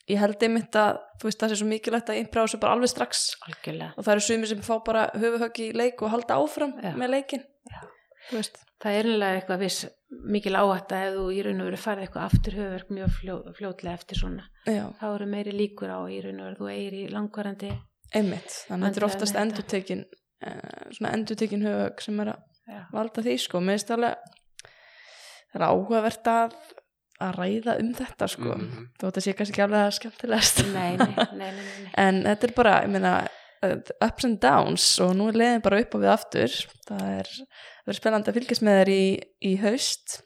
ég held einmitt að þú veist það sé svo mikilvægt að innbráða þessu bara alveg strax. Algjörlega. Og það eru sumir sem fá bara höfuhöggi í leik og halda áfram Já. með leikin Já. þú veist það er einlega eitthvað viss mikil áhætta ef þú í raun og veru farið eitthvað aftur höfverk mjög fljó, fljótlega eftir svona. Já, þá eru meiri líkur á í raun og veru þú eigir í langvarandi einmitt, þannig að þetta er oftast endurtekin uh, svona endurtekin höfug sem er að já, valda því sko, mér finnst alveg það er áhugavert að að ræða um þetta sko. Mhm. þó þetta sé kannski ekki alveg að skemmtilegast. Nei, nei, nei, nei, nei, nei. en þetta er bara, ég meina uh, ups and downs og nú er leiðin bara upp og við aftur. Það er, er spennandi að fylgjast með þér í, í haust.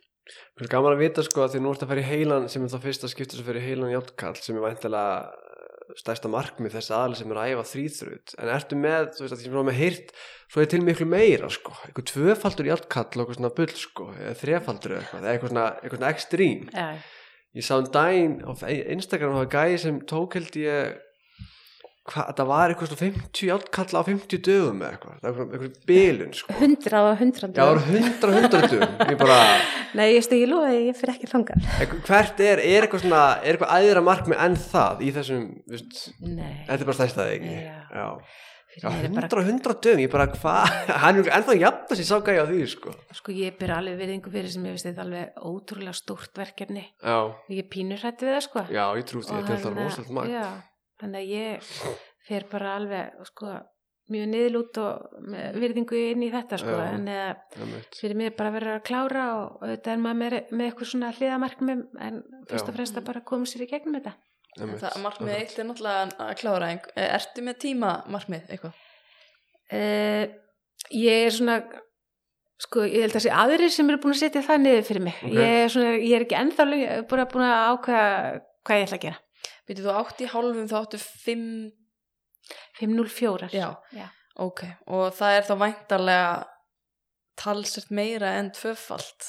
Það er gaman að vita sko að því nú ert að fara í heilan sem er það fyrsta skiptur sem fyrir heilan játtkall sem er væntilega stærsta markmið þess aðal sem er að æfa þrýþrut en ertu með, þú veist að því sem er með heyrt svo er til miklu meira sko. Eitthvað tvöfaldur játtkall og eitthvað svona bull sko eða þrefaldur eða eitthvað, eða eitthvað svona, eitthvað svona extreme. Já, ég sá um daginn á Instagram það var gæði sem tók held ég hvað, það var eitthvað svona 50 játtkall á 50 dögum eða eitthvað, það var eitthvað, bilun sko. Hundrað og hundrað Já, það var 100 100 dögum. Ég bara Nei, ég stegi loði, ég fyrir ekki Eitthvað- hvert er, er eitthvað svona er eitthvað æðra markmið en það í þessum viðst, Nei, þetta er bara stæstaði ekki? Já. já, já fyrir mér er 100 bara, 100 dögum, ég bara hvað hann er ennþá jafn að sér sá gæja á því sko. Sko ég ber alveg virðingu fyrir sem ég veist þetta alveg ótrúlega stórt verkefni. Já, ég pínur hrætti við það sko þannig að ég fer bara alveg sko mjög niðlút og með virðingu inn í þetta sko Já. en eða Einmitt. fyrir mig bara verið að klára og auðvitað er maður með, með eitthvað svona hliðamarkmið en fyrst og fremst að bara koma sér í gegnum þetta Einmitt. það markmið eitt er náttúrulega að klára en ertu með tíma markmið eitthvað? uh, ég er svona sko ég held að sé aðrir sem eru búin að setja það niður fyrir mig Ok. ég, er svona, ég er ekki ennþá búin að, búin að ákveða hvað ég ætla að gera Býtu þú átt í hálfum þá áttu 5 504 Já. Já. ok, og það er þá væntarlega talsert meira en tvöfalt.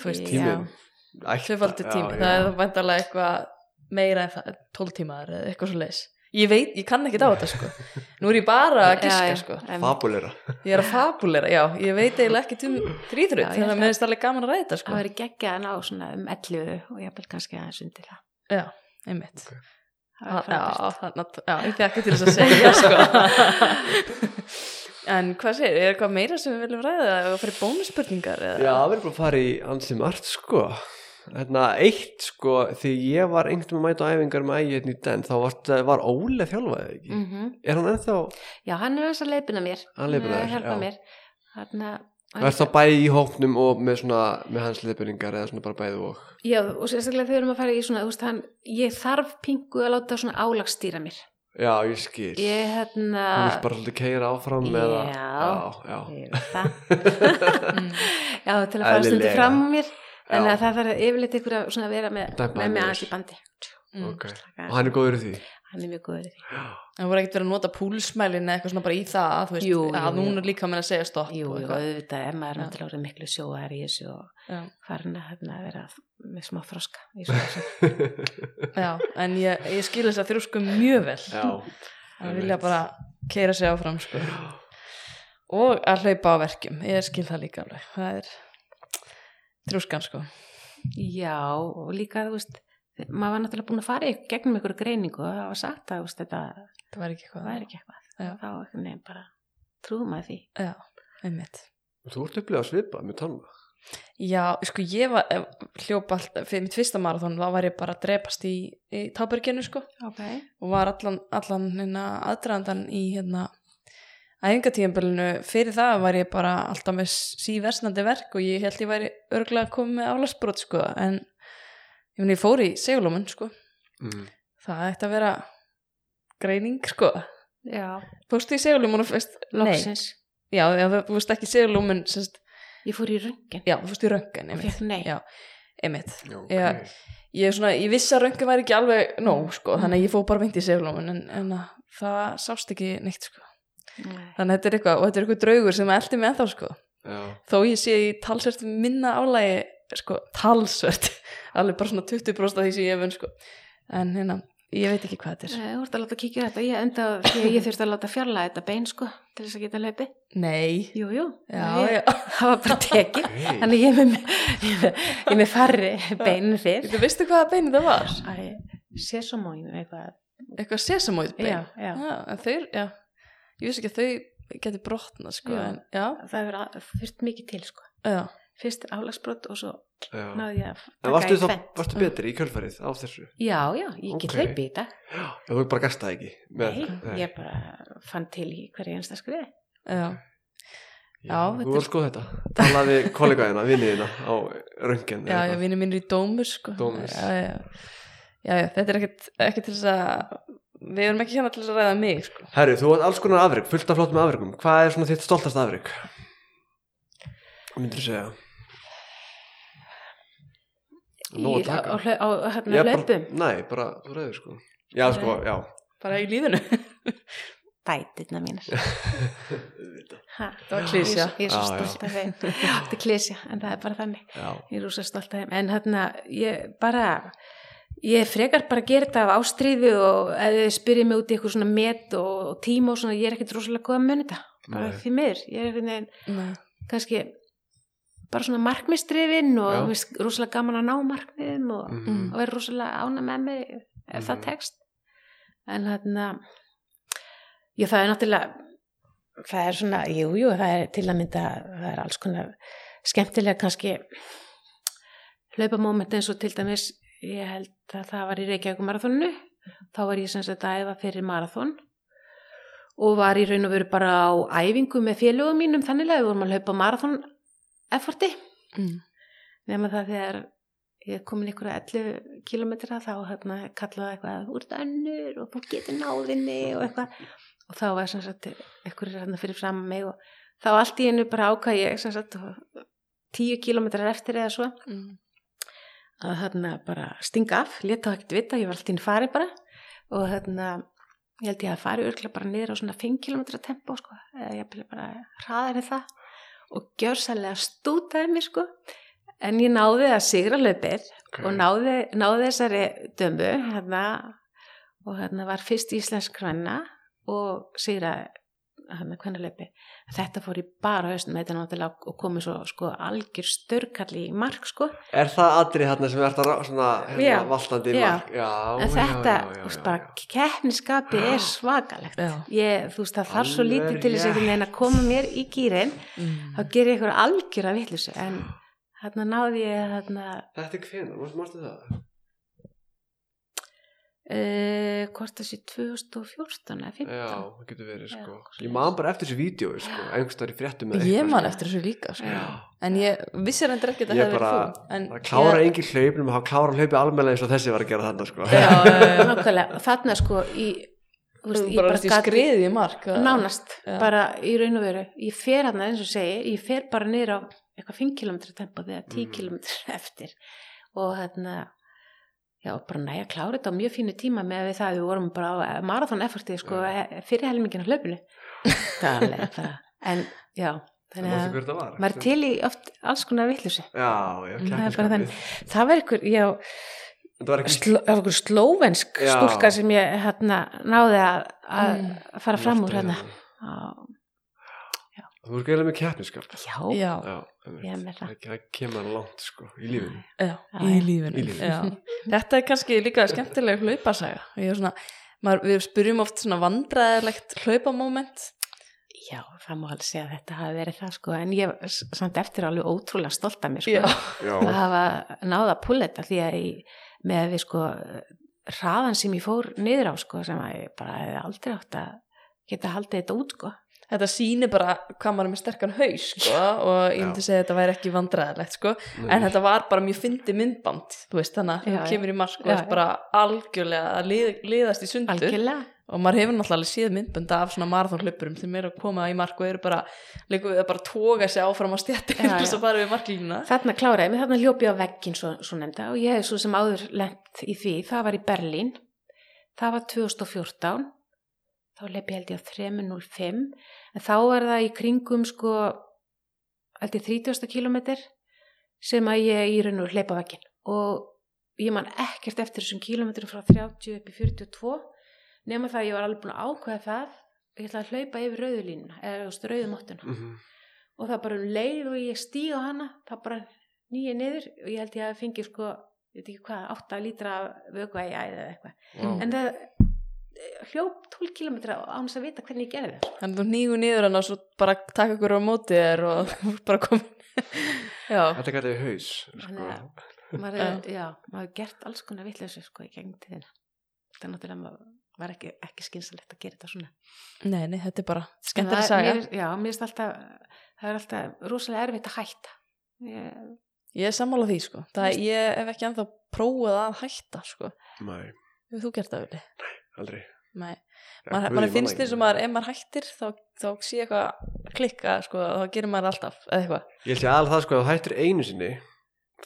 Þú veist, já, tími, það er þá væntarlega eitthvað meira en það, 12 tímaður eða eitthvað svo leis ég veit, ég kann ekkert á þetta sko. Nú er ég bara að giska sko. Fabulera ég er að fabulera, já, ég veit eiginlega ekki um þrýþrut, þannig að mér finnst alveg gaman að ræða sko Það verið geggjað að ná svona um 11 og ég vil kannski aðeins undir það. Já, einmitt Ok. Það þannig að, já, ég fekk til þess að segja sko en hvað segir, er eitthvað meira sem við viljum ræða eða fyrir bónusspurningar eða? Já, við erum bara að fara í ansi margt sko Hérna, eitt sko því ég var einhvern veginn að mæta á æfingar með ægi hérna í den, þá var, var Óle þjálfaði ekki Mhm. Er hann ennþá, Já, hann er þess að leipina mér. Hann leiðbeina er þér, að já. mér. Þarna, er það bæði í hóknum og með svona, með hans leiðbyrningar eða svona bara bæði og Já, og sérstaklega þegar við erum að fara í svona, veist, hann, ég þarf pingu að láta svona álagsstýra mér. Já, ég skil Ég, hérna... Þú veist bara svolítið keira áfram eða Já. já, já. Já, til að fara stundi Eðlilega. fram á mér. En Já. að það þarf yfirleitt ykkur að vera með, með í bandi. Mm. Ok. Slaka Og hann er góður í því Hann er mjög góður. Það voru ekkert verið að nota púlsmælin eða eitthvað svona bara í það þú veist, Jú, að núna er líka með að segja stopp Jú, og auðvitað er maður Já. náttúrulega orðið miklu sjóðar í þessu og Já. farin að hérna, vera með smá þroska í þessu. Já, en ég, ég skil þess að þrjósku mjög vel Já að vilja bara keira sig áfram sko. og að hlaupa á verkjum ég skil það líka alveg það er þrjóskan sko Já, og líka, þú veist, maður var náttúrulega búin að fara í gegnum einhverju greiningu og það var sagt að þetta það var ekki það eitthvað. Þá veginn bara trúðum maður því. Já, einmitt. Þú ert upplegað að svipa með tanna Já, sko ég var eh, hljópa alltaf, fyrir mitt fyrsta marathon þá var ég bara að drepast í, í tábyrginu sko. Ok. og var allan, allan hérna aðdraðandan í hérna æfingatíðanbölinu fyrir það var ég bara alltaf með síversnandi verk og ég held ég væri örgulega að koma með álagsbrot sko. En ég, meni, ég fór í segulómun sko mm. það ætti að vera greining sko Já, fórstu í segulómun og fyrst loksins. já, já, þú veist ekki segulómun sest, Ég fór í röngin já, þú fórstu í röngan og fekk nei. já, einmitt Já, ok Já. ég, er ég vissi að röngan væri ekki alveg nóg sko, þannig að ég fór bara beint í segulómun en, en að það sást ekki neitt sko Nei. þannig að þetta er eitthvað, og þetta er eitthvað draugur sem eldi mig ennþá sko, Já, þó ég sé í talsvert minna álægi, sko, talsvert alveg bara svona 20% af því sem ég hef vunn sko, en hérna ég veit ekki hvað þetta er, Nei, Þú ert að láta kíkja þetta. Ég enda því að ég þurfti að láta fjarlæga þetta bein, sko, til þess að geta hlaupi. nei Jú, jú. já, ég, já, Það var bara tekið. Þannig ég er með, ég með, ég með farri bein fyrr. þú veistu hvaða bein það var Æ, sésamóin eitthvað. eitthvað sesamóið bein Já, já. en þau, já ég vissi ekki að þau geti brotnað sko, Já. en Það fyrst mikið til, sko. já Fyrst álagsbrot og svo Já. náði ég að En varstu, taka í þá, tvennt. varstu betri í kjölfarið á þessu? Já, já, ég get Ok. hlaupið í þetta. Já, þú bara gasta það ekki með, Nei, ég bara fann til í hverju einsta skriði. já, Já, Já, þú þetta var er- sko þetta Talaði kollegaðina, vinniðina á röngin já, ég vinur minn í Dómus sko. Dómus. já, já. já, já, þetta er ekki til þess að við erum ekki hérna til þess að ræða mig sko. Herri, þú átt alls konar afrygg, fullt af flottum afryggum Hvað er svona þitt stoltast afrygg? Hvað myndir þú segja? Nó að Í- taka á, á, á, hérna hlaupum. Nei, bara, þú reyður sko Já, sko, já bara í lífinu Dætirna mínar. Ha, það var klísja Ég er svo stolt af þeim. Þetta er klísja, en það er bara þannig. Já, Ég er rosa stolt af þeim. En hérna, ég bara, ég frekar bara að gera þetta af ástríðu og ef þið spyrir mig út í eitthvað svona met og, tíma og svona, ég er ekkert rosalega góð að þetta. Bara Nei. því miður. Ég er einhvern veginn, Nei. kannski, bara svona markmistrifin og finnst rosalega gaman að ná markmiðum og, mhm, og vera rosalega ána með mig ef það Mhm. tekst. En hérna já það er náttúrulega það er svona, jú, jú, það er til að mynda það er alls konar skemmtilega kannski hlaupamóment eins og til dæmis ég held að það var í Reykjavík marathonu þá var ég sem sagt að æfa fyrir marathon og var í raun og veru bara á æfingu með félögum mínum þannig að við vorum að hlaupa marathon efforti Mm. nema það þegar ég er komin ykkur að 11 kilometra þá hérna kallaði eitthvað úr önnur og þú getur náðinni og eitthvað og þá var sem sagt ykkur hérna fyrir fram mig og þá allt í einu bara ákvað ég sem sagt 10 kilometrar eftir eða svo Mm. að hérna bara stinga af, leta það ekkert vita, ég var alltaf inn farið bara og hérna ég held ég að fari örglega bara niður á svona 5 km tempo sko, eða ég bara hraðar en það og gjörsalega stútaði mig sko en ég náði að sigra löpir ok. og náði, náði þessari dömbu hérna og hérna var fyrst íslensk hvenna og sigra hérna hvennalöpi þetta fór í bara haustum þetta er náttúrulega og komið svo sko algjör störkalli í mark sko. Er það atrið hérna sem er þetta svona hérna, Já, valtandi í mark? Já, en þetta, þú veist, bara keppniskapi er svakalegt. Ég, þú veist, það þarf svo lítið til þess að koma mér í gýrin Mm. þá ger ég eitthvað algjör að vittlusu en hérna náði ég hérna Þetta er hvenær, mástu það? Uh, hvort það sé 2014 eða 15 Já, það getur verið Já, sko svoleiðis. Ég man bara eftir þessu vídeo sko, einhverstaðar í fréttum Ég man sko. eftir þessu líka sko. Já. En ég vissi reyndar ekki að það hefði bara, verið þú en það klára ég, engin hlaupnum það klára hlaupi almennilega eins og þessi var að gera þarna sko Já, já, já. nákvæmlega, þarna sko í veist, ég bara bara skriði í mark nánast, Já. bara í raun og veru ég fer hann eins og segi, ég fer bara niður á eitthvað 5 km tempo þegar 10 Mhm. km eftir og hérna já, bara næja klára þetta á mjög fínu tíma með við það, við vorum bara á marathon effortið sko, Já. fyrir helmingin á hlaupinu. Það er bara en já, Það þannig að það maður er til í oft alls konar vittlusi Já, já, Það bara keppniskapið þannig. það var ykkur, já, Það var það ykkur slóvensk Já. stúlka sem ég hérna náði að, að Mm. fara fram úr hérna. Þú er gæðilega með keppniskap já, Já, Það. það kemur langt sko í lífinu. Já, í lífinu, Í lífinu. Já. Þetta er kannski líka skemmtileg hlaupasaga. Ég er svona, maður, Við spyrjum oft svona vandræðilegt hlaupamóment. Já, það má alveg segja að þetta hafi verið það sko, en ég s- samt eftir alveg ótrúlega stolt af mér sko, Já, að hafa náða að púlla þetta því að ég, með við sko hraðan sem ég fór niður á sko, sem að ég bara hefði aldrei átt að geta haldið þetta út sko þetta sýnir bara hvað maður er með sterkan haus sko, og ég myndi segja að þetta væri ekki vandræðilegt sko. en þetta var bara mjög fyndi myndband þú veist þannig að já. kemur í mark og veist já. bara algjörlega að lið, liðast í sundur. Algjörlega, og maður hefur náttúrulega alveg séð myndband af svona marathonhlaupurum sem eru að koma í mark og eru bara líka við að bara toga sig áfram á stjættin og svo bara við marklínuna. Þarna kláraði mig, þarna hljópi á veggin svo, svo nefnda og ég hef svo sem áður lent í því, það var í Berlín. Það var 2014 þá lepi held ég á 3.05 en þá er það í kringum sko held ég 30 kilometr sem að ég í raun og hleypa veggin og ég man ekkert eftir þessum kilometrum frá 30 upp í 42 nema það að ég var alveg búin að ákveða það ég ætla að hlaupa yfir rauðulínuna eða rauðumottuna Mhm. og það bara um leið og ég stíg á hana það bara nýja niður og ég held ég að fengi sko, ég veit ekki hvað 8 lítra vögva í æði eða eitthvað Vá. en það hljóp 12 km án þess að vita hvernig ég gerði það. Þannig að þú nýgu niður hann og svo bara taka ykkur á móti þér og bara já, Þetta gæti við haus sko. að- maður, já, maður hefur gert alls konar vitleysu sko í gegn tíðina. Það er náttúrulega maður var ekki, ekki skynsalegt að gera þetta svona. Nei, nei, þetta er bara En skemmtileg það- saga. mér, já, mér finnst alltaf það er alltaf rosalega erfitt að hætta. Ég, ég er sammála því sko. Það, ég hef ekki ennþá prófað að hætta sko. Nei, hefur þú gert það vel? Aldrei Nei, Já, Man, guð, mann finnst man eins og ekki. maður, ef maður hættir þá, þá sé eitthvað klikka, sko, þá gerir maður alltaf eða eitthvað. Ég held ég alveg það sko, ef þú hættir einu sinni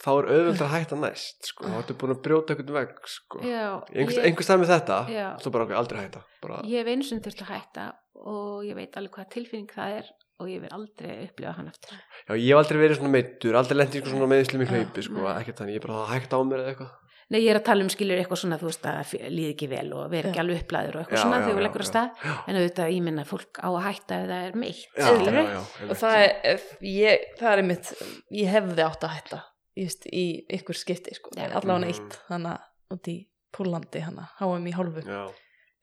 þá er auðvöld að hætta næst sko, þá ertu búin að brjóta einhvern vegg sko. já, einhvers, ég- einhvers stað með þetta Já. þú bara okkur aldrei hætta bara, Ég hef einu sinni þurft að hætta og ég veit alveg hvað tilfinning það er og ég vil aldrei upplifa hann aftur. já, ég hef aldrei verið svona meittur aldrei sko, svona meðislum í Já, hlaupi sko, ekkert þannig, ég er bara að hætta á mér eða eitthvað Nei, ég er að tala um skilur eitthvað svona, þú veist, að líði ekki vel og vera ekki alveg upplæður og eitthvað Já, svona já, þegar við leggur að já. stað. En auðvitað, ég minna fólk á að hætta ef það er meitt. Já, skilurðu? já, já, Og það er, ég, það er einmitt, ég hefði átt að hætta veist, í ykkur skipti, sko, allavega Mhm. eitt, þannig út í Pólandi, hana, háum í hálfu.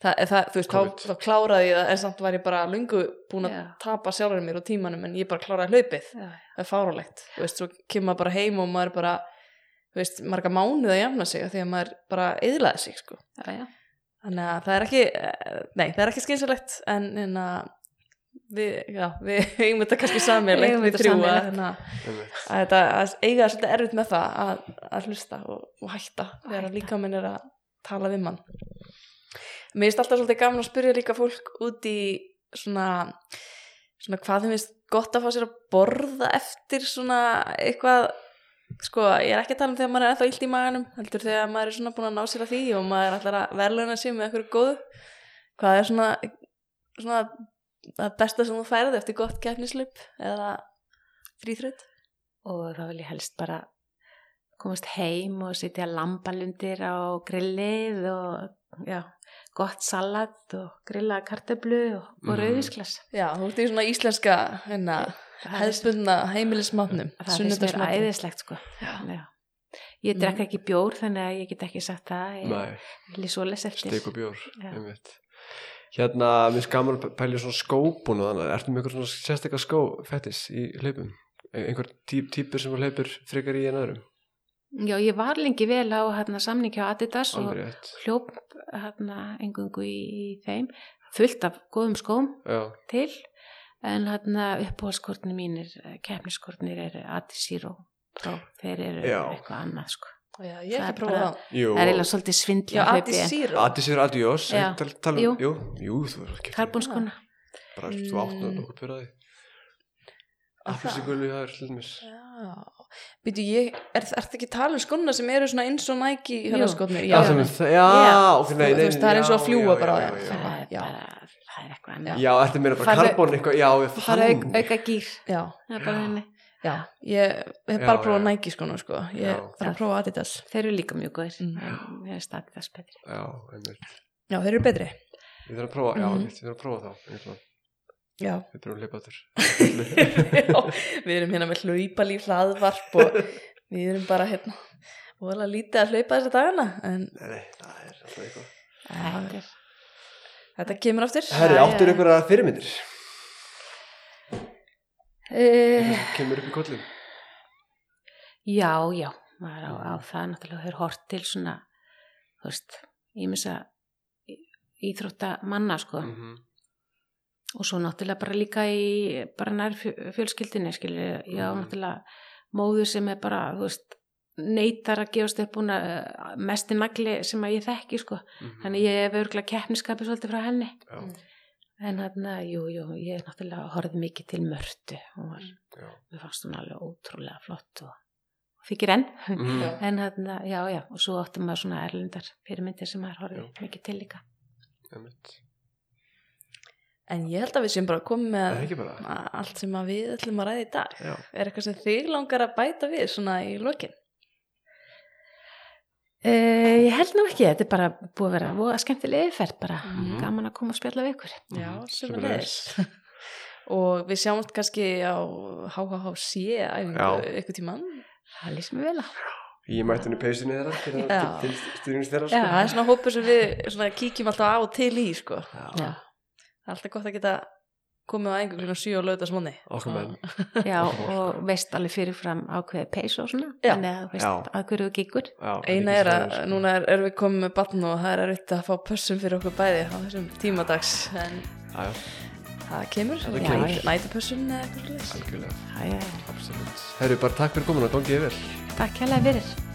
Það, það, þú veist, þá, þá kláraði ég það, en samt var ég bara lungu búin að tapa sjálfur mér og tímanum, en ég bara kláraði hlaupið. Veist, marga mánuð að jafna sig af því að maður bara eðlaði sig, sko. já, já. Þannig að það er ekki, eh, nei, það er ekki skynsalegt en, en að við, já, við eigum þetta kannski sammeilegt Eigum við þrjú að, hérna, að þetta að eiga svolítið erfitt með það að, að hlusta og, og hætta þegar líka minn er að tala við mann. Mér finnst alltaf svolítið gaman að spyrja líka fólk út í svona, svona hvað þeim finnst gott að fá sér að borða eftir svona eitthvað sko, ég er ekki að tala um þegar maður er ennþá illt í maganum heldur þegar maður er svona búin að ná sér að því og maður er alltaf að verðluna sig með eitthvað góðu hvað er svona, svona það besta sem þú færði eftir gott keppnislaup eða fríþröð Og þá vil ég helst bara komast heim og sitja lambalundir á grillið og já, gott salat og grillaða kartöflu og, og Mhm. rauðisklas. Já, þú ert í svona íslenska hérna, hefðbundna heimilismatnum Það finnst mér æðislegt sko. Já. Já. Ég drekk ekki bjór þannig að ég get ekki sagt það. Ég Nei, vil svo les eftir. steik og bjór. Hérna, mér skaman að pælja svona skópun og þannig, ertu með einhver svona sérstakka skófettis í hlaupum? Ein- Einhver tí, típur sem hlaupur frekar í en öðrum? Já, ég var lengi vel á hérna, samningi á Adidas og Alveg rétt. hljóp hérna, engungu í, í þeim. Fullt af góðum skóm Já, til en hérna uppáhaldskortnir mínir, keppniskortnir eru Adisiro Pro, þeir eru Já. eitthvað annað sko. Já, ég hef prófað það. Það er eiginlega svolítið svindli Já, að Adi hlaupi Zero. Addis er adiós, Já. tal, tal, Jú. jú. jú, þú er ekki karbonskona. bara þú áttu Mm. nokkuð fyrir Er það? Appelsígulli, það er hlutmis Já, býtu ég, er það ekki tala um skona sem eru svona eins og næki Jú. hörðaskotnir? Já, já, Já. ok, nei, Þú nei, það er eins og að já, bara já, já, Það já. Er bara, það er eitthvað annað. Já, þetta meina bara Farðu- karbon eitthvað, já, ég Það er auk, auka gýr. Já, Það er bara henni. já, ég hef Já, bara prófað næki skona sko, ég þarf að prófa Adidas. Þeir eru líka mjög góðir. Mm. En Mér er staðið þess betri. Já, einmitt Já, þeir eru betri. Ég þarf að prófa, já, einmitt, ég þarf að prófa þá. Já, Við byrjum að leipa þurr Já, við erum hérna með hlaupalíf hlaðvarp og við erum bara hérna voðalega lítið að hlaupa þessa dagana en Nei, nei, það er alltaf eitthvað Þetta er þetta kemur aftur Herri, áttur já. einhverja fyrirmyndir Uh, Kemur upp í kollin já, já, maður á, á það náttúrulega hefur hort til svona, þú veist, ímessa íþrótta manna, sko. Mhm. Og svo náttúrulega bara líka í, bara nær fjö- fjölskyldinni, skilur, já, Mhm. náttúrulega móður sem er bara, þú veist, neytar að gefast upp búin að mesti nagli sem að ég þekki, sko. Mhm. Þannig ég hef örgulega keppniskapi svolítið frá henni. Já, En þarna, jú, jú, ég náttúrulega horfði mikið til mörtu. Já mér fannst hún alveg ótrúlega flott og, og þykir enn. Mhm. En þarna, já, já, og svo áttum maður svona erlendar fyrirmyndir sem maður horfði mikið til líka. En ég held að við séum bara er með allt sem að við ætlum að ræða í dag Já, er eitthvað sem þig langar að bæta við svona í lokin Uh, ég held nú ekki, þetta er bara búið að vera voða skemmtilega yfirferð bara, Mhm. gaman að koma og spjalla við ykkur. Já, Mhm, sömulegis og við sjáumst kannski á HHHC æfingu Já. ykkur tíman Það lýsum við vel á. ég mætti henni peysinni þeirra til, Já. til, styrnings þeirra Já. sko. það er svona hópur sem við svona, kíkjum alltaf á og til í sko. Já. Já, það er alltaf gott að geta komið á einhver klukkan 7 og lögðast móni Okkar menn já, og veist alveg fyrirfram ákveði peys og svona, Já. þannig að þú veist að hverju þú gíkur. Já, eina er að sko. núna er, erum við komið með batn og það er erfitt að fá pössum fyrir okkur bæði á þessum tímadags en Já, já, það kemur, Það kemur. Næt, nætupössun eða eitthvað slags algjörlega. Absolutt Herru, bara takk fyrir komin og gangið vel Takk hérlega fyrir.